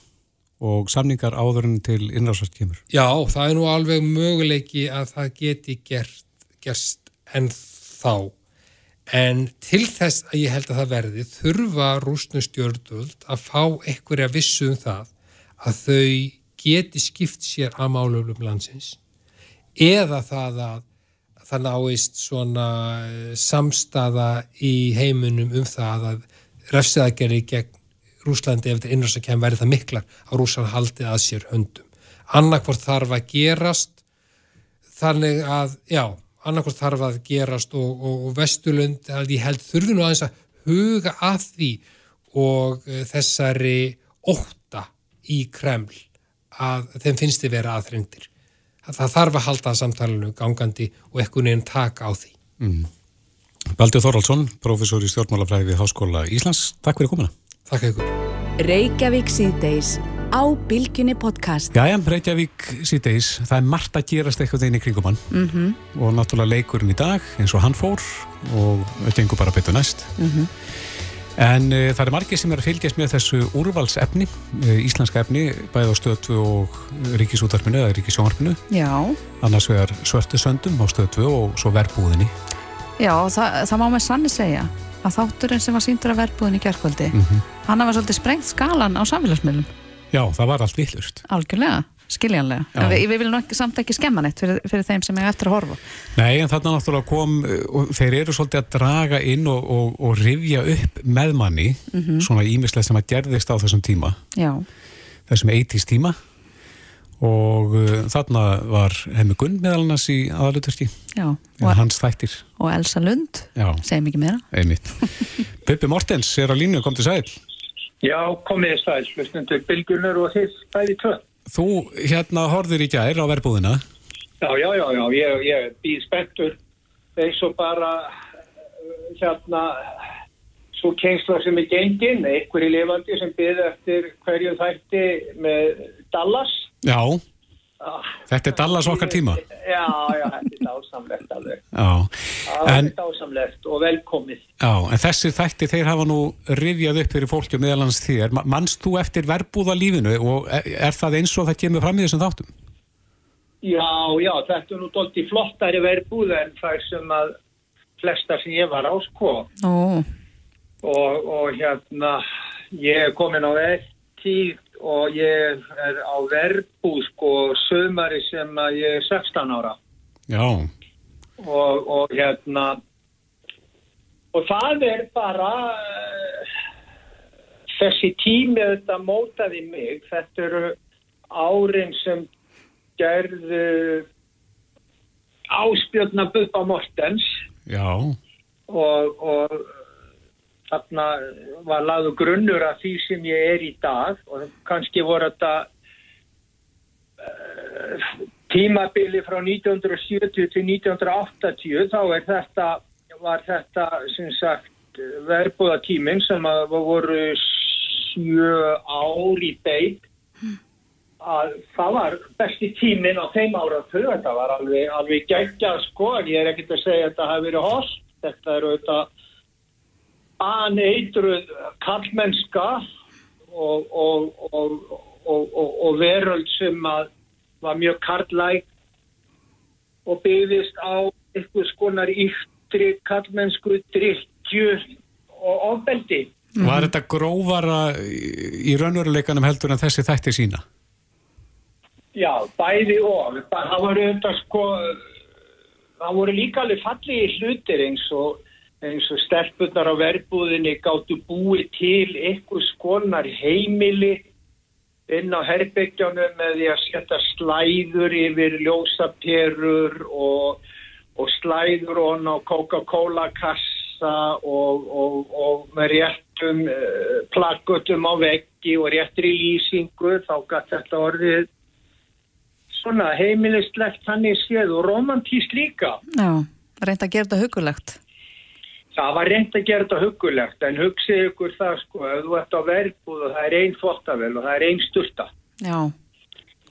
og samningar áðurinn til innráðsvært kemur? Já, það er nú alveg möguleiki að það geti gert, gerst en þá. En til þess að ég held að það verði þurfa rúsnustjörnvöld að fá einhverja vissu um það að þau geti skipt sér að málöflum landsins eða það að það náist svona eh, samstaða í heiminum um það að refsiðagerri gegn Rúslandi ef þetta innröðsakæm verði það miklar að Rúsland haldi að sér höndum. Annarkvort þarf að gerast þannig að, já, annarkvort þarf að gerast og, og, og Vesturlund ég held þurfinu aðeins að huga að því og uh, þessari óta í Kreml að þeim finnst þið vera aðþrengtir. Það þarf að halda samtalenu gangandi og ekkun einn taka á því. Mm. Baldur Þorvaldsson, professor í stjórnmálafræði við Háskóla Íslands. Takk fyrir komuna. Takk ykkur. Reykjavík síðdeis á Bilginni podcast. Jæja, Reykjavík síðdeis. Það er margt að gerast eitthvað inn í kringum hann mm -hmm. og náttúrulega leikurinn í dag eins og hann fór og þetta gengur bara betur næst. Mm -hmm. En uh, það er margir sem er að fylgjast með þessu úrvalsefni, uh, íslenska efni, bæði á stöðtu og ríkisútvarpinu eða ríkisjónvarpinu. Já. Annars vegar svörtu söndum á stöðtu og svo verbúðinni. Já, það, það má með sanni segja að þátturinn sem var síndur að verbúðinni gerðkvöldi, mm -hmm. hann hafa svolítið sprengt skalan á samfélagsmiðlum. Já, það var allt villust. Algjörlega skiljanlega, en við, við viljum samt ekki skemma neitt fyrir, fyrir þeim sem er eftir að horfa. Nei, en þarna náttúrulega kom og þeir eru svolítið að draga inn og, og, og rifja upp með manni mm -hmm. svona ímislega sem að gerðist á þessum tíma. Já. þessum 80's tíma. Og uh, þarna var Hemmi Gunn meðal hans í aðaluturki hans þættir. og Elsa Lund, segjum ekki meira. Einmitt. Pippi Mortens er á línu, kom til sæl. Já, komið sæl, hlustundur Bilgunar og þið bæði tvö Þú hérna horfður í gær á verbúðina? Já, já, já, já. ég, ég býð spenntur eins og bara hérna svo kengsla sem er gengin, einhverju lifandi sem býð eftir hverju þætti með Dallas. Já, ah, þetta er Dallas okkar tíma. Já, já, þetta er dásamlegt alveg. Já. Það er dásamlegt og velkomið. Já, en þessi þætti þeir hafa nú rivjað upp fyrir fólki og meðalans þér. Mannst þú eftir verbúðalífinu og er, það eins og það kemur fram í þessum þáttum? Já, já, þetta er nú doldið flottari verbúð en það sem að flesta sem ég var á sko. Ó. Og, og hérna, ég er komin á eftir og ég er á verbúð sko sömari sem að ég er 16 ára. Já. Og, og hérna og það er bara uh, þessi tími þetta mótaði mig þetta eru árin sem gerðu áspjöldna Bubba Mortens Já, og, og þarna var laðu grunnur af því sem ég er í dag og kannski voru þetta uh, tímabili frá 1970 til 1980 þá er þetta var þetta sem sagt verbúðatíminn sem að voru sjö ár í beit. Að það var besti tíminn á þeim áratu þetta var alveg, alveg geggjað sko ég er ekkert að segja að þetta hafi verið host þetta eru þetta aneitruð kallmennska og, og, og, og veröld sem var mjög karlæg og byggðist á eitthvað skonar yttri kallmennsku drikkju og ofbeldi. var þetta grófara í í raunveruleikanum heldur en þessi þætti sína? Já, bæði og. Það voru sko, það voru líka alveg fallegi hlutir eins og, eins og stelpunar á verbúðinni gáttu búið til eitthvað skonar heimili inn á herbyggjónum með því að setja slæður yfir ljósaperur og, og slæður og á Coca-Cola kassa og, og, og með réttum uh, plakkutum á veggi og réttri lýsingu þá gætt þetta orðið svona heimilistlegt þannig séð og romantísk líka. Já, reynda að gera þetta hugulegt. Það var reynd að gera þetta hugulegt en hugsið ykkur það sko ef þú ert á verbúð og það er einn þvottavel og það er einn stulta. Já,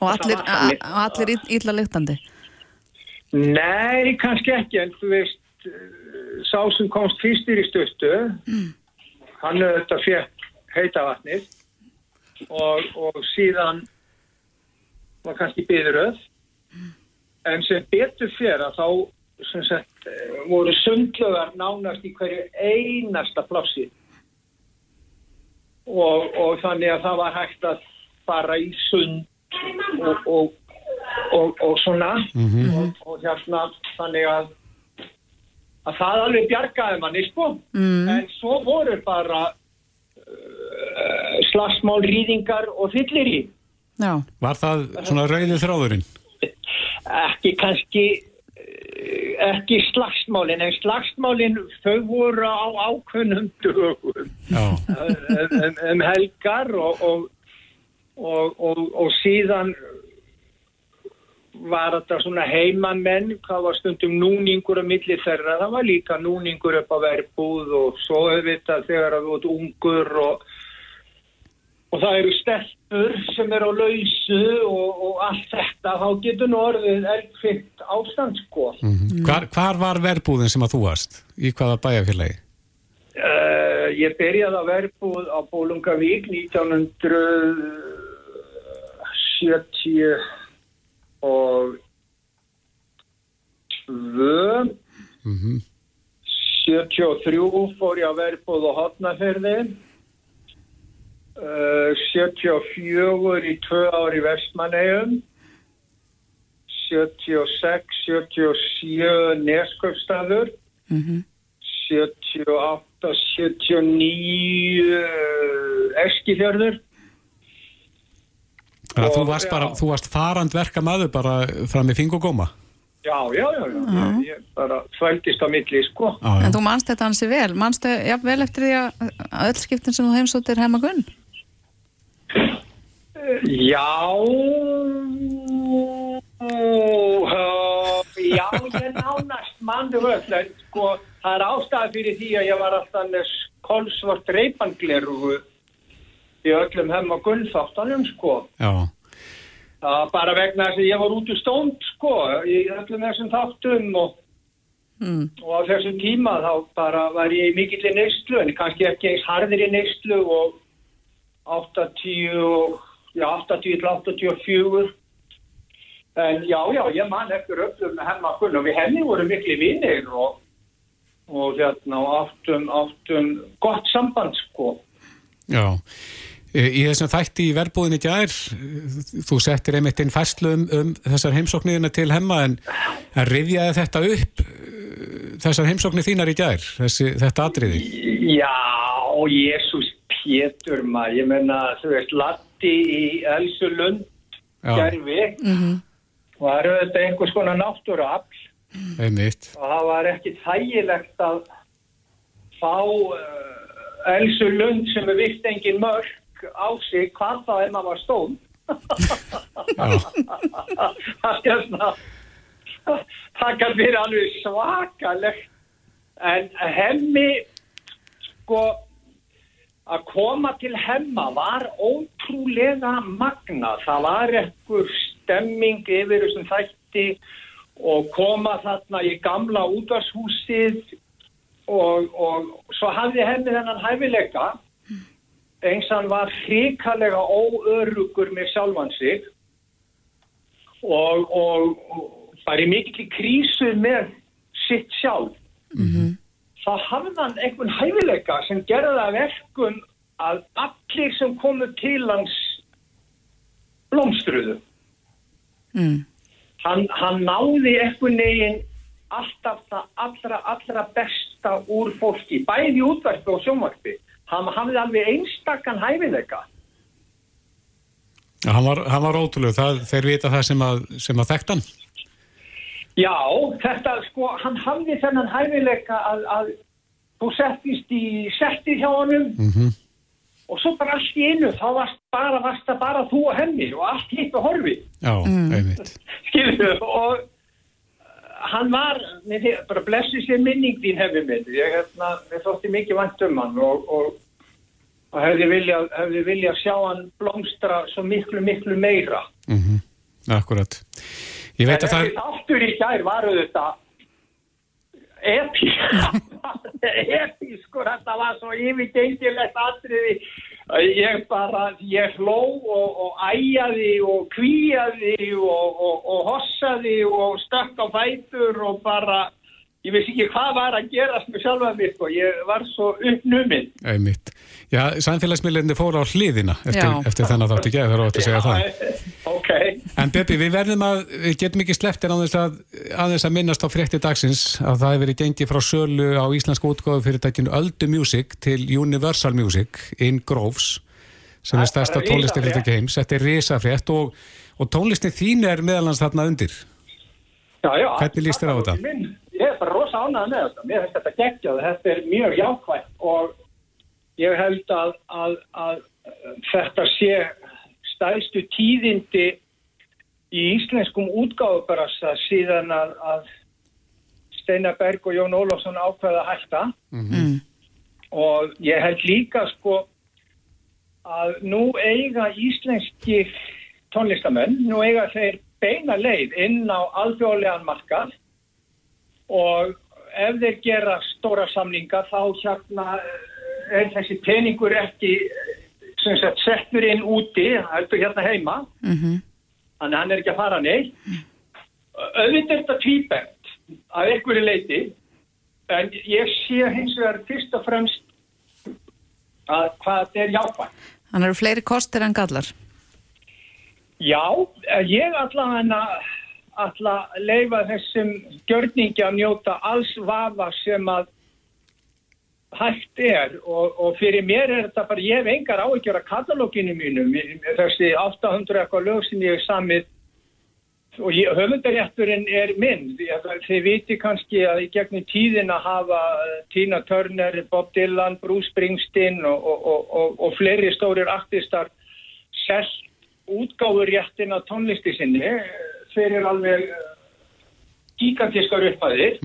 og allir, allir ill- illa lyktandi. Nei, kannski ekki en þú veist sá sem komst fyrstir í stuttu hann auðvitað fekk heita vatnið og, og síðan var kannski byðuröð en sem betur fyrir að þá sagt, eh, voru sundlögar nánast í hverju einasta plássi. Og, og þannig að það var hægt að fara í sund og, og, og, og svona. Og, og hérna þannig að að það alveg bjargaði manni sko. Mm. en svo voru bara uh, slagsmál, rýðingar og fyllir í Já, Var það svona rauðið þráðurinn? ekki kannski eh, ekki slagsmálin en slagsmálin þau voru á ákveðnum dögum. Um, um, um helgar og, og, og, og, og síðan var þetta svona heimamenn, hvað var stundum núningur á milli þeirra, það var líka núningur upp á verbúð og svo auðvitað þegar það voru ungur og, og það eru stelpur sem eru á lausu og, og allt þetta, þá getur nú orðið eldfitt ástand sko. hvar, hvar var verbúðin sem að þú varst? Í hvaða bæjarfélagi? Uh, ég byrjaði að verbúð á Bólungavík 1970 og 2 Mm 73 fór ég að verbúð á Hotnaferði uh, 74 í 2 ár í Vestmannegjum 76 77 Nesköpstaður mhm. 78, 79 uh, Eskifjörður þú Og- varst, bara, þú varst farand verka maður bara fram í fingugóma? Já, já, já, já, já. ég bara þvældist á milli, sko. Já, já. En þú manst þetta hansi vel. Manstu jafnvel eftir því að að öll skiptin sem þú heimsóttir heima gunn? Já, já, ég nánast mann öll, en sko, það er ástæða fyrir því að ég var alltaf með kolsvart reipangleru í öllum heim og gunnþáttanum, sko. já. Það var bara vegna þess að ég var út úr stónd, sko, í öllum þessum þáttum og, Mm. og á þessum tíma þá bara var ég í mikill í neyslu, en kannski ekki eins harðir í neyslu og 80 og, já, 80 til 84. En já, já, ég man eftir öllum með hemma kunn og við henni vorum miklu vinnir og, og hérna áttum, áttum gott samband, sko. Já. Í þessum þætti í verbúðinni gær, þú settir einmitt inn fæslu um, um þessar heimsóknirina til hemma en, en rifjaði þetta upp e, þessar heimsóknir þínar í gær, þessi, þetta atriði? Já, Jésús Pétur maður, ég menna, þú veist, Latti í Elsulund, gerfi, Mhm. var auðvitað einhvers konar náttúruafl. Einmitt. og það var ekki þægilegt að fá uh, Elsu Lund sem er vitt engin mörg á sig hvað þá en maður var stón það er svona það kann vera alveg svakalegt. En hemmi sko að koma til hemma var ótrúlega magna það var ekkur stemming yfir þessum þætti og koma þarna í gamla útvarshúsið og, og svo hafði henni þennan hæfileika eins hann var hrikalega óörugur með sjálfan sig og, og, og bara í mikil krísu með sitt sjálf þá hafði hann einhvern hæfileika sem gerði það verkun að allir sem komu til hans blómstruðu mm. hann, hann náði einhvern veginn alltaf það allra, allra besta úr fólki, bæði í útvarpi og sjónvarpi. Hann hafði alveg einstakkan hæfileika. Hann var, hann var ótrúlega, það, þeir vita það sem að, sem að þekkt hann. Já, þetta sko, hann hafði þennan hæfileika að, að þú settist í settið hjá honum Mm og svo bara allt í einu, þá varst bara, varst það bara þú og henni og allt hitt og horfi. Já, einmitt. skilju og uh, hann var þið- bara blessi sér minning þín hefði minn ég hérna, þótti mikið vant um hann og, og, og hefði viljað hefði viljað sjá hann blómstra svo miklu miklu meira Mm Akkurat. Ég veit en að það þessi þáttur í gær var auðvitað epi epi sko þetta var svo yfirgengilegt atriði. Að ég bara, ég hló og, og æjaði og kvíjaði og, og, og hossaði og stökk á fætur og bara ég vissi ekki hvað var að gerast með sjálfa mig sko, ég var svo uppnuminn Einmitt. Já, samfélagsmiðlinni fóru á hliðina eftir, eftir þennan þáttu ekki, það er ótt að segja það. ok, En Beppi, við verðum að, við getum ekki slepptir á þess að, aðeins að minnast á frétti dagsins að það hefur verið gengið frá sölu á íslensku útgáðu fyrirtækinu Öldu Music til Universal Music in Groves sem er Það stærsta risafrétt. heims. Þetta er risafrétt og, og tónlistin þín er meðalans þarna undir. Já, já. Hvernig líst þér á þetta? Ég er bara rosa ánægð með þetta. Mér finnst þetta geggjað. Þetta er mjög jákvæmt og ég held að, að, að þetta sé stælstu tíðindi í íslenskum útgáfubarassa síðan að, að Steinar Berg og Jón Ólafsson ákveða að hætta Mm. og ég held líka sko að nú eiga íslenski tónlistamenn, nú eiga þeir beina leið inn á alþjóðlegan markað og ef þeir gera stóra samlinga þá hérna eh, er þessi peningur ekki eh, sem sagt settur inn úti, heldur hérna heima. Mm þannig að hann er ekki að fara neitt. Auðvitað er þetta tvíbent að einhverju leiti en ég sé hins vegar fyrst og fremst að hvað þetta er jákvæmt Hann eru fleiri kostir en gallar. Já, eh, ég ætla að að leifa þessum gjörningi að njóta alls vafa sem að hægt er. Og, og fyrir mér er þetta bara, ég hef engar áhyggjur af katalóginu mínum, þessi 800 eitthvað lög sem ég hef samið og ég, höfundarétturinn er minn, þið, viti kannski að í gegnum tíðina hafa eh, Tina Turner, Bob Dylan, Bruce Springsteen og, og, og, og, og fleiri stórir artistar selt útgáfuréttin á tónlisti sinni. eh, fyrir alveg eh, gigantískar upphæðir.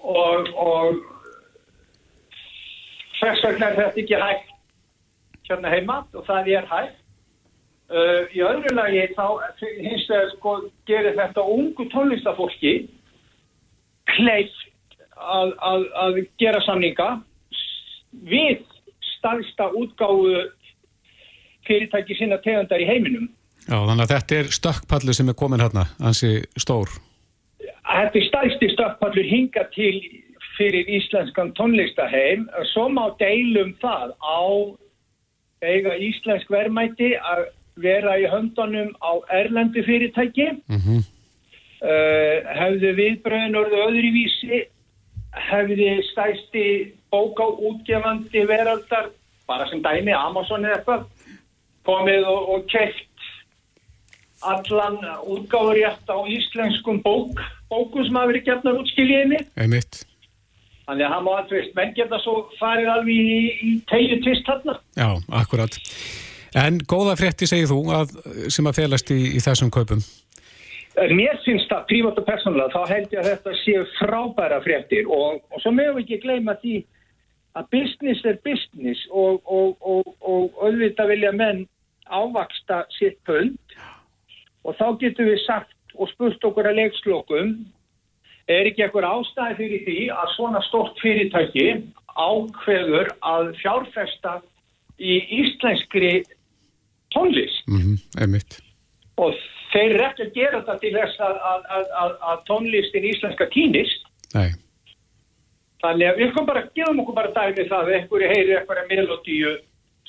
Og, og þess vegna er þetta ekki hægt hérna heima og það er hægt. Uh, í öðru lagi þá hins vegar sko gerir þetta ungu tónlistafólki kleift að, að, að gera samninga við stærsta útgáfu fyrirtæki sinna tegundar í heiminum. Já, þannig að þetta er stökkpallu sem er komin hérna, ansi stór. Þetta er stærsti stökkpallur hinga til fyrir íslenskan tónlistaheim. Svo má deilum það á eiga íslensk verðmæti að vera í höndunum á erlendu fyrirtæki. Mm Uh, hefðu viðbröðin orðið öðruvísi hefði stæsti bóká útgefandi veraldar bara sem dæmi Amazon eða eitthvað komið og, og keft allan útgáfurétt á íslenskum bók bókum sem hafa verið gefnar út skiljiðinni. Einmitt. Þannig að hann má allveg, menn geta svo farið alveg í, í tegju tvist þarna. Já, akkurat. En góða frétti segir þú að, sem að felast í, í þessum kaupum. Mér finnst það, prívat og persónulega, þá held ég að þetta séu frábæra fréttir og, og svo mögum við ekki gleyma því að business er business og, og, og, og auðvitað vilja menn ávaksta sitt pund og þá getum við sagt og spurt okkur að leikslokum er ekki ekkur ástæði fyrir því að svona stort fyrirtæki ákveður að fjárfesta í íslenskri tónlist Mm -hmm. Og þeir eru ekki að gera þetta til þess að, að, að, að, að tónlistin íslenska týnist Nei. þannig að við komum bara, gefum okkur bara dæmi það að einhverju heyri einhverja melodíu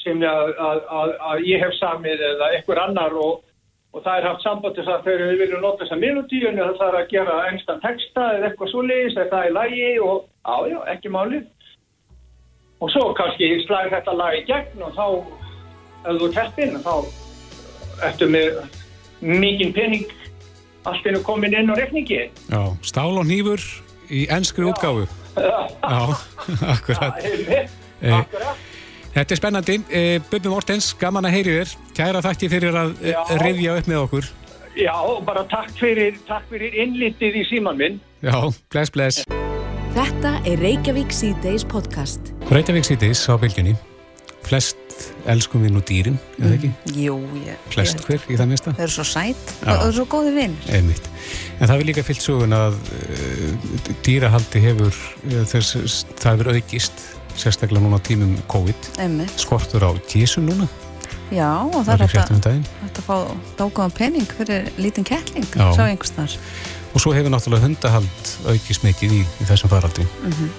sem að, að, að ég hef samið eða einhver annar og, og það er haft samband til þess að þeir vilja nota þessa melodíu en það þarf að gera einstan texta eða eitthvað svoleiðis eða það er lægi og á já, ekki máli. Og svo kannski slæði þetta lag í gegn og þá ef þú teppin þá ertu með mikinn pening allt innu komin inn á rekningi Já, stál og nýfur í ennskri útgáfu. Já, akkurat. Eh, Akkurat Þetta er spennandi. Eh, Bubbi Mortens, gaman að heyri þér. Kæra þakki fyrir að eh, Já. rifja upp með okkur. Já, bara takk fyrir, takk fyrir innlitið í síman minn. Já, bless, bless. Þetta er Reykjavík C-Days podcast. Reykjavík sýtis á bylginni. Flest elskum við nú dýrin, eða ekki? Jú, ég... Flest ég, hver í það mista? Þau eru svo sætt og þau eru svo góði vinnir. Einmitt. En það er líka fyllt sögun að uh, dýrahaldi hefur, uh, þess, það hefur aukist, sérstaklega núna tímum COVID. Einmitt. Skortur á kísum núna, Já, og það það er hægt fréttum að, um hægt að fá dágóðan pening fyrir lítinn kettling, sá einhvers þar. Og svo hefur náttúrulega hundahald aukist mikið í, í þessum faraldri. Mhm.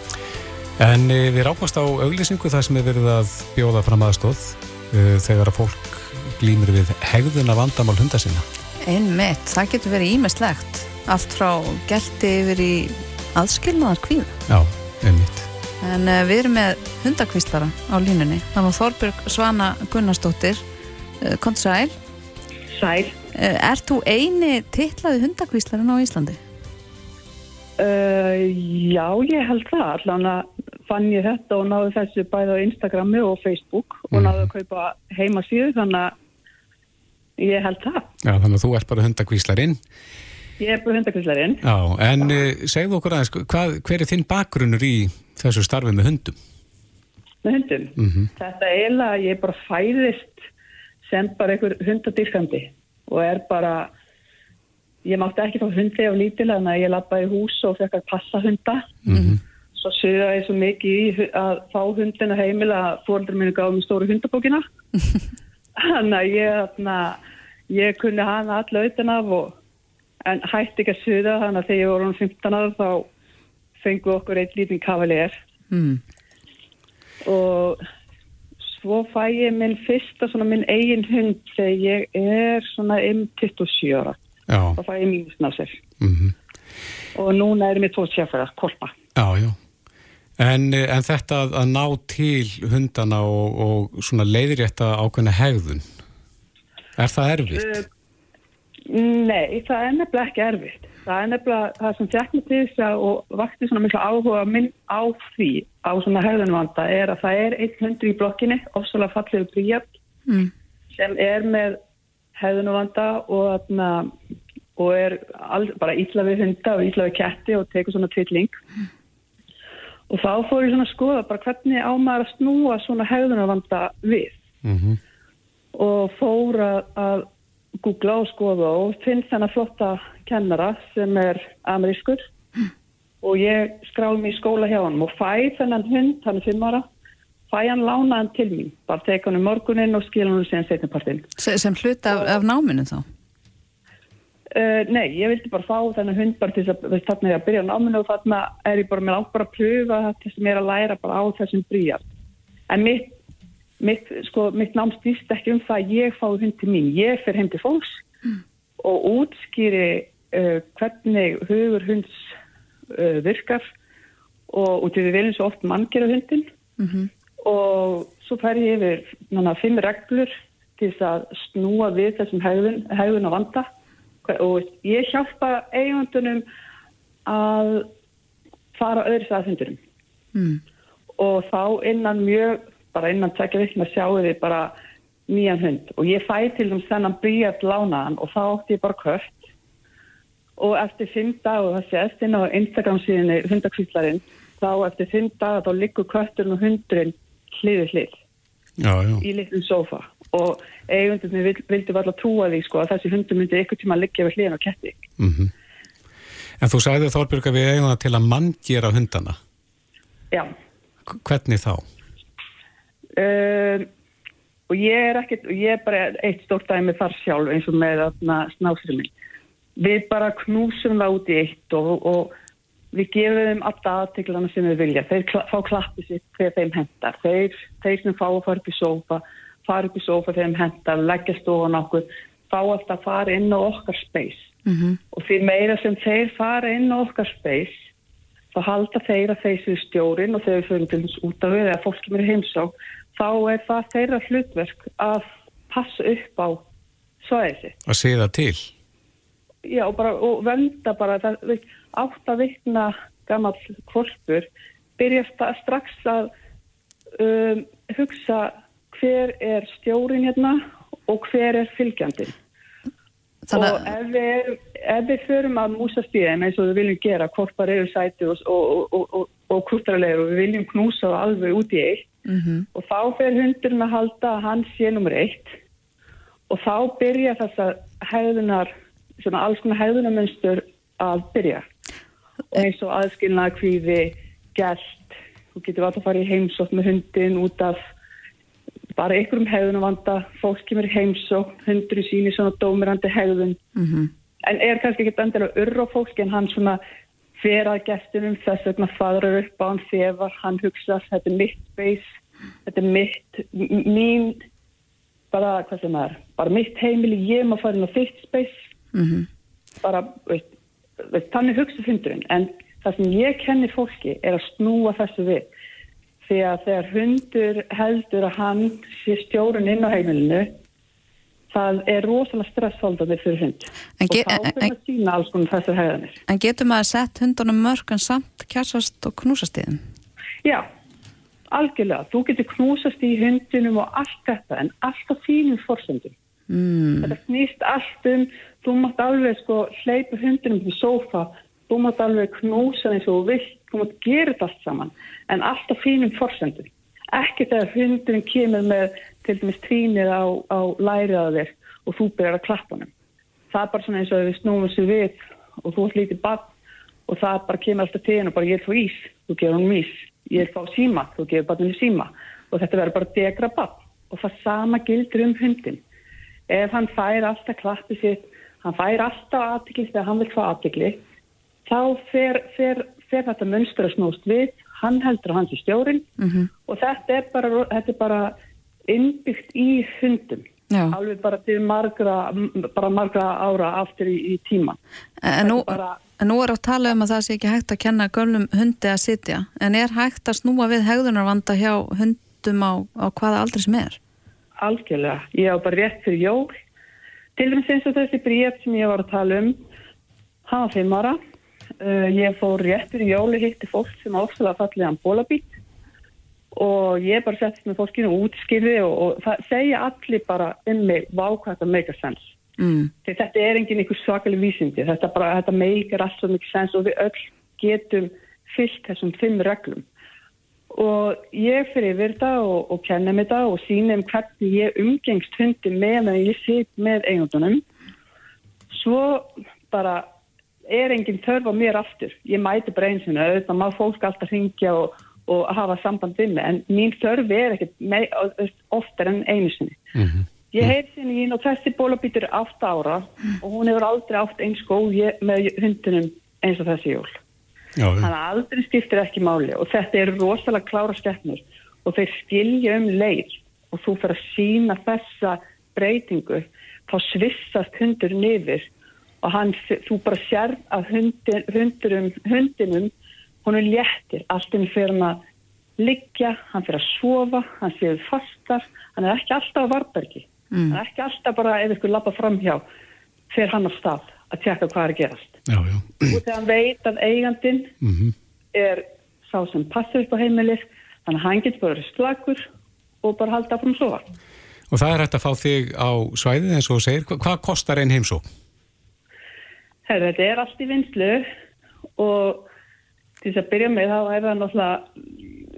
En uh, við rákast á auglýsingu þar sem er verið að bjóða fram aðstóð uh, þegar að fólk glýmir við hegðuna vandamál hunda sinna. Einmitt, það getur verið ímislegt. Allt frá gelti yfir í aðskilnaðar kvíða. Já, einmitt. En uh, við erum með hundakvíslara á línunni. Það var Þorbjörg Svana Gunnarsdóttir. Uh, Kont sæl. Sæl. Uh, ert þú eini titlaði hundakvíslarinn á Íslandi? Uh, já, ég held það. Allan að fann ég þetta og náðu þessu bæði á Instagrami og Facebook og náðu að kaupa heimasíðu þannig að ég held það. Já, þannig að þú ert bara hundakvíslarinn. Ég er bara hundakvíslarinn. Já, en uh, segðu okkur aðeins, hvað, hver er þinn bakgrunnur í þessu starfi með hundum? með hundum. Mhm. Þetta er eiginlega, ég bara fæðist sem bara einhver hundadyrkandi og er bara, ég mátti ekki fá hundi á lítilega en að ég lappaði í hús og fekk að passa hunda. Mhm. Svo suða ég svo mikið í að fá hundina heimil að fóreldur mínu gáði mér stóru hundabókina. Þannig að ég, þarna, ég kunni hana alla utan af og en hætti ekki að suða þannig að þegar ég voru um 15 ára þá fengu okkur eitt lítinn kavalér Mm. og svo fæ ég minn fyrsta svona minn eigin hund þegar ég er svona um 27 ára þá fæ ég mínusnásir mhm. og núna er mér tvo sérfæra, kolpa já, já. En, en þetta að, ná til hundana og, og svona leiðrétta ákveðna hegðun, er það erfitt? Nei, það er nefnilega ekki erfitt það er nefnilega það sem fekk mig til þess að og vakti svona mikla áhuga minn á því á svona hegðunvanda er að það er einn hundur í blokkinni ofsalega fallegu bríjart Mm. sem er með hegðunvanda og, og er all, bara ítla við hunda og ítla við ketti og tekur svona tvilling. Og þá fór ég svona að skoða bara hvernig á maður að snúa svona hegðunvanda við. Mm og fór að, að googla og skoða og finn þennan flotta kennara sem er amerískur og ég skráði mig í skóla hjá hann og fæ þennan hund, hann er fimm ára fæ hann lána hann til mín bara teka hann um morgunin og skila hann síðan setnipartinn Se- Sem hlut af, af náminu þá? Uh, nei, ég vildi bara fá þennan hund bara til þess að þarna er ég að byrja á náminu og þarna er ég bara með langt bara að pröfa þetta sem ég er að læra bara á þessum bríjar. En mitt, mitt, sko, mitt nám stýst ekki um það að ég fái hund til mín. Ég fer heim til fólks og útskýri hvernig hugur hunds uh, virkar og út í við viljum svo oft mann gera hundin Mm og svo fær ég yfir nanna, fimm reglur til þess að snúa við þessum hegðun, hegðun og vanda. Og ég hjálpa eigundunum að fara öðru sæða hundurum Mm. og þá innan mjög, bara innan tvekja vikna sjáu þið bara nýjan hund. Og ég fæ til þess þennan bríjart lánaðan og þá átti ég bara kött og eftir fimm dag og það sést inn á Instagram síðan hundakvíslarinn þá eftir fimm dag þá liggur kötturinn og hundurinn hliði hlið. Í litlum sofa og eigundurinn vild, vildi varla trúa því sko að þessi hundur myndi ykkur tíma að liggja við hliðin á ketti. Mm En þú sagði Þorbjörg að við eigum það til að manngera hundana. já. K- Hvernig þá? um, og ég er ekkert og ég er bara eitt stórt dæmi þar sjálf eins og með snásri minn við bara knúsum það út í eitt og, og við gefum þeim alltaf aðteglana sem við vilja. Þeir kla, fá klappi sitt þegar þeim hendar þeir, þeir sem fá að fara upp í sófa fara upp í sófa þegar þeim hendar leggja stofan okkur fá alltaf að fara inn á okkar space. Mm og því meira sem þeir fara inn á okkar space þá halda þeir að þeir séu stjórin og þegar við fyrir til þess út af við eða fólk kemur í heimsá þá er það þeirra hlutverk að passa upp á svæðið sitt. Að segja það til? Já, bara, og venda bara það, átt að vikna gammal kvolpur byrja strax að um, hugsa hver er stjórin hérna og hver er fylgjandinn. Þannig og ef við, ef við förum að músa stíðin eins og við viljum gera korpar eru sæti og, og, og, og, og kurtarlegur og við viljum knúsa það alveg út í eitt. Mm og þá fer hundurinn að halda að hann sé nummer eitt. Og þá byrja þessa hegðunar svona alls konar hegðunarmönstur að byrja. Eins og aðskilnaða kvíði gælt, þú getur alltaf að fara í heimsótt með hundin út af bara einhverjum hegðunarvanda. Fólk kemur í heimsótt, hundur í síni svona dómirandi hegðun. -hmm. en er kannski ekki endilega urra fólk en hann svona fer að gestunum þess vegna faðrar upp á hann þefar, hann hugsa þetta er mitt space, þetta er mitt mín bara, hvað sem er, bara mitt heimili ég fara inn á þitt space Mm bara, veit, veit, þannig hugsa fundurinn en það sem ég kenni fólki er að snúa þessu við. Því að þegar hundur heldur að hann sé stjórun inn á heimilinu það er rosalega stressfaldandi fyrir hund. En og þá fyrir að sína alls konar þessar hegðanir. En getur maður sett hundunum mörg en samt kjærsast og knúsast í þeim? Já, algjörlega, þú getur knúsast í hundinum og allt þetta en allt á þínum forsendum Mm. þetta snýst allt um þú mátt alveg sko hleypa hundinum til sófa, þú mátt alveg knúsa eins og vilt, þú mátt gera þetta allt saman, en allt á þínum forsendum. Ekki þegar hundurinn kemur með til dæmis trínið á, á læriða þér og þú byrjar að klappa honum. Það er bara svona eins og við snúum þessu við og þú ert lítið bann og það bara kemur alltaf til henn og bara ég er fá ís, þú gefur hann ís. Ég er fá síma, þú gefur banninu síma. Og þetta verður bara degra bann og það sama gildur um hundin ef hann fær alltaf klappi sitt hann fær alltaf aðtikli þegar hann vil fá aðtikli þá fer, fer, fer þetta mönstur að snúst við hann heldur hans er stjórin Mm og þetta er bara, þetta er bara innbyggt í hundum Já. alveg bara til margra bara margra ára aftur í, í tíma En nú, bara- en nú er á tala um að það sé ekki hægt að kenna gömlum hundi að sitja en er hægt að snúa við hegðunarvanda hjá hundum á, á hvaða aldrei sem er? Algjörlega, ég á bara rétt fyrir jól. Til dæmis eins og þessi bríð sem ég var að tala um hann var fimm ára. Uh, ég fór rétt fyrir jól og hitti fólk sem áfslega fallið hann bólabít og ég bara settist með fólkinu og útskýrði og, og það segja allir bara um mig vákvæmt að make a sense. Mm. þetta er engin einhver svakalig vísindi. Þetta, bara, þetta meikar allt svo mikið sens og við öll getum fyllt þessum fimm reglum og ég fyrir yfir þetta og, og kenna mér þetta og sína um hvernig ég umgengst hundi með að ég sit með eigundunum svo bara er engin þörf á mér aftur. Ég mæti bara eins og auðvitað má fólk alltaf ringja og, og hafa samband við mig. En mín þörf er ekkert oftar en einu sinni. Ég heit sinni ín og þessi bólabítur er 8 ára og hún hefur aldrei átt eins góð með hundinum eins og þessi jól. Þannig að aldrei skiptir ekki máli og þetta eru rosalega klára skeppnur og þeir skilja um leið og þú fyrir að sína þessa breytingu þá svissast hundur niður og hann, þú bara sér að hundin, hundurum, hundinum hún er léttir, allt um fyrir hann að liggja, hann fyrir að sofa hann séu fastar, hann er ekki alltaf á varbergi, Mm. hann er ekki alltaf bara ef ykkur lappa framhjá, fer hann á stað að tjekka hvað er að gerast Já, já. og þegar hann veit að eigandin Mm er sá sem passar upp á heimilis þannig að hann getur bara verið slagur og bara halda frá að sofa. Og það er hægt að fá þig á svæðið eins og segir. Hva- Hvað kostar einn heimsó? Herra, þetta er allt í vinslu og til þess að byrja með þá er það náttúrulega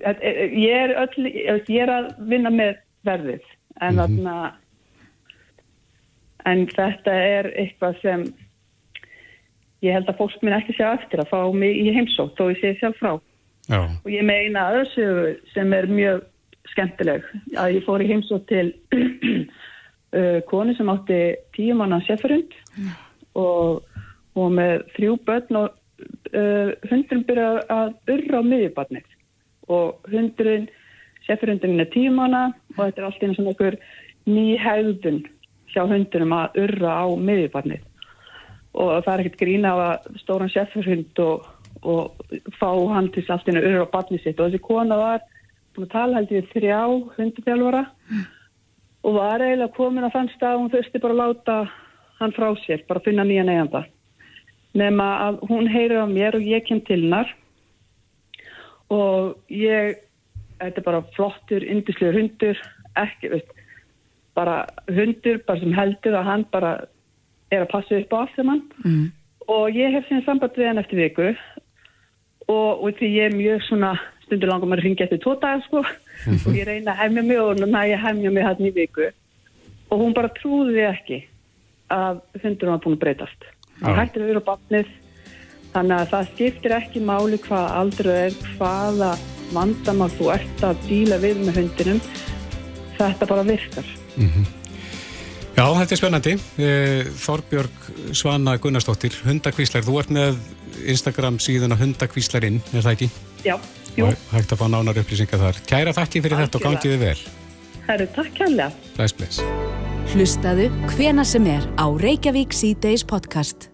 þetta er- ég er, öll, ég er að vinna með verðið en, þarna, en þetta er eitthvað sem ég held að fólk minn ekki sjá eftir að fá mig í heimsótt þó ég sé sjálf frá. Já. og ég meina aðsögu sem er mjög skemmtileg að ég fór í heimsótt til uh, konu sem átti tíu manna sefurund og, og með þrjú börn og uh, hundurinn byrja að urra á miðjubarnið. Og hundurinn sefurundurinn er tíu manna og þetta er alltaf einu svona einhver ný hegðun hjá hundurum að urra á miðjubarnið og það er ekkert grína af að stóran sefurhund og, og fá hann til allt einu urra á barnið sitt. Og þessi kona var búin að tala held ég við þrjá hunduþjálfara og var eiginlega komin að þann stað hún þurfti bara að láta hann frá sér, bara að finna nýja neyjanda nema að hún heyrir á mér og ég kem til hennar. Og ég þetta er bara flottur, indislegur hundur ekki, veist bara hundur, bara sem heldur að hann bara er að passa upp á allt sem hann Mm. og ég hef síðan samband við hann eftir viku. Og, og því ég er mjög svona stundur langar maður að ringja eftir tvo dagar sko. Og ég reyna að hefja mig og næ ég hefja mig hann í viku. Og hún bara trúði ekki að hundur var búin að breytast. Já. hættir að vera bafnið þannig að það skiptir ekki máli hvað aldrei er hvaða vandamál þú ert að díla við með hundinum. Þetta bara virkar Já, þetta er spennandi. Eh, Þorbjörg Svana Gunnarsdóttir, hundakvíslar. Þú ert með Instagram síðuna hundakvíslarinn, er það ekki? Já, jú, Og hægt að fá nánar upplýsingar þar. Kæra þakki fyrir þetta og gangið þið vel. herru, takk kærlega Bless, bless. Hlustaðu hvena sem er á Reykjavík C-Days podcast.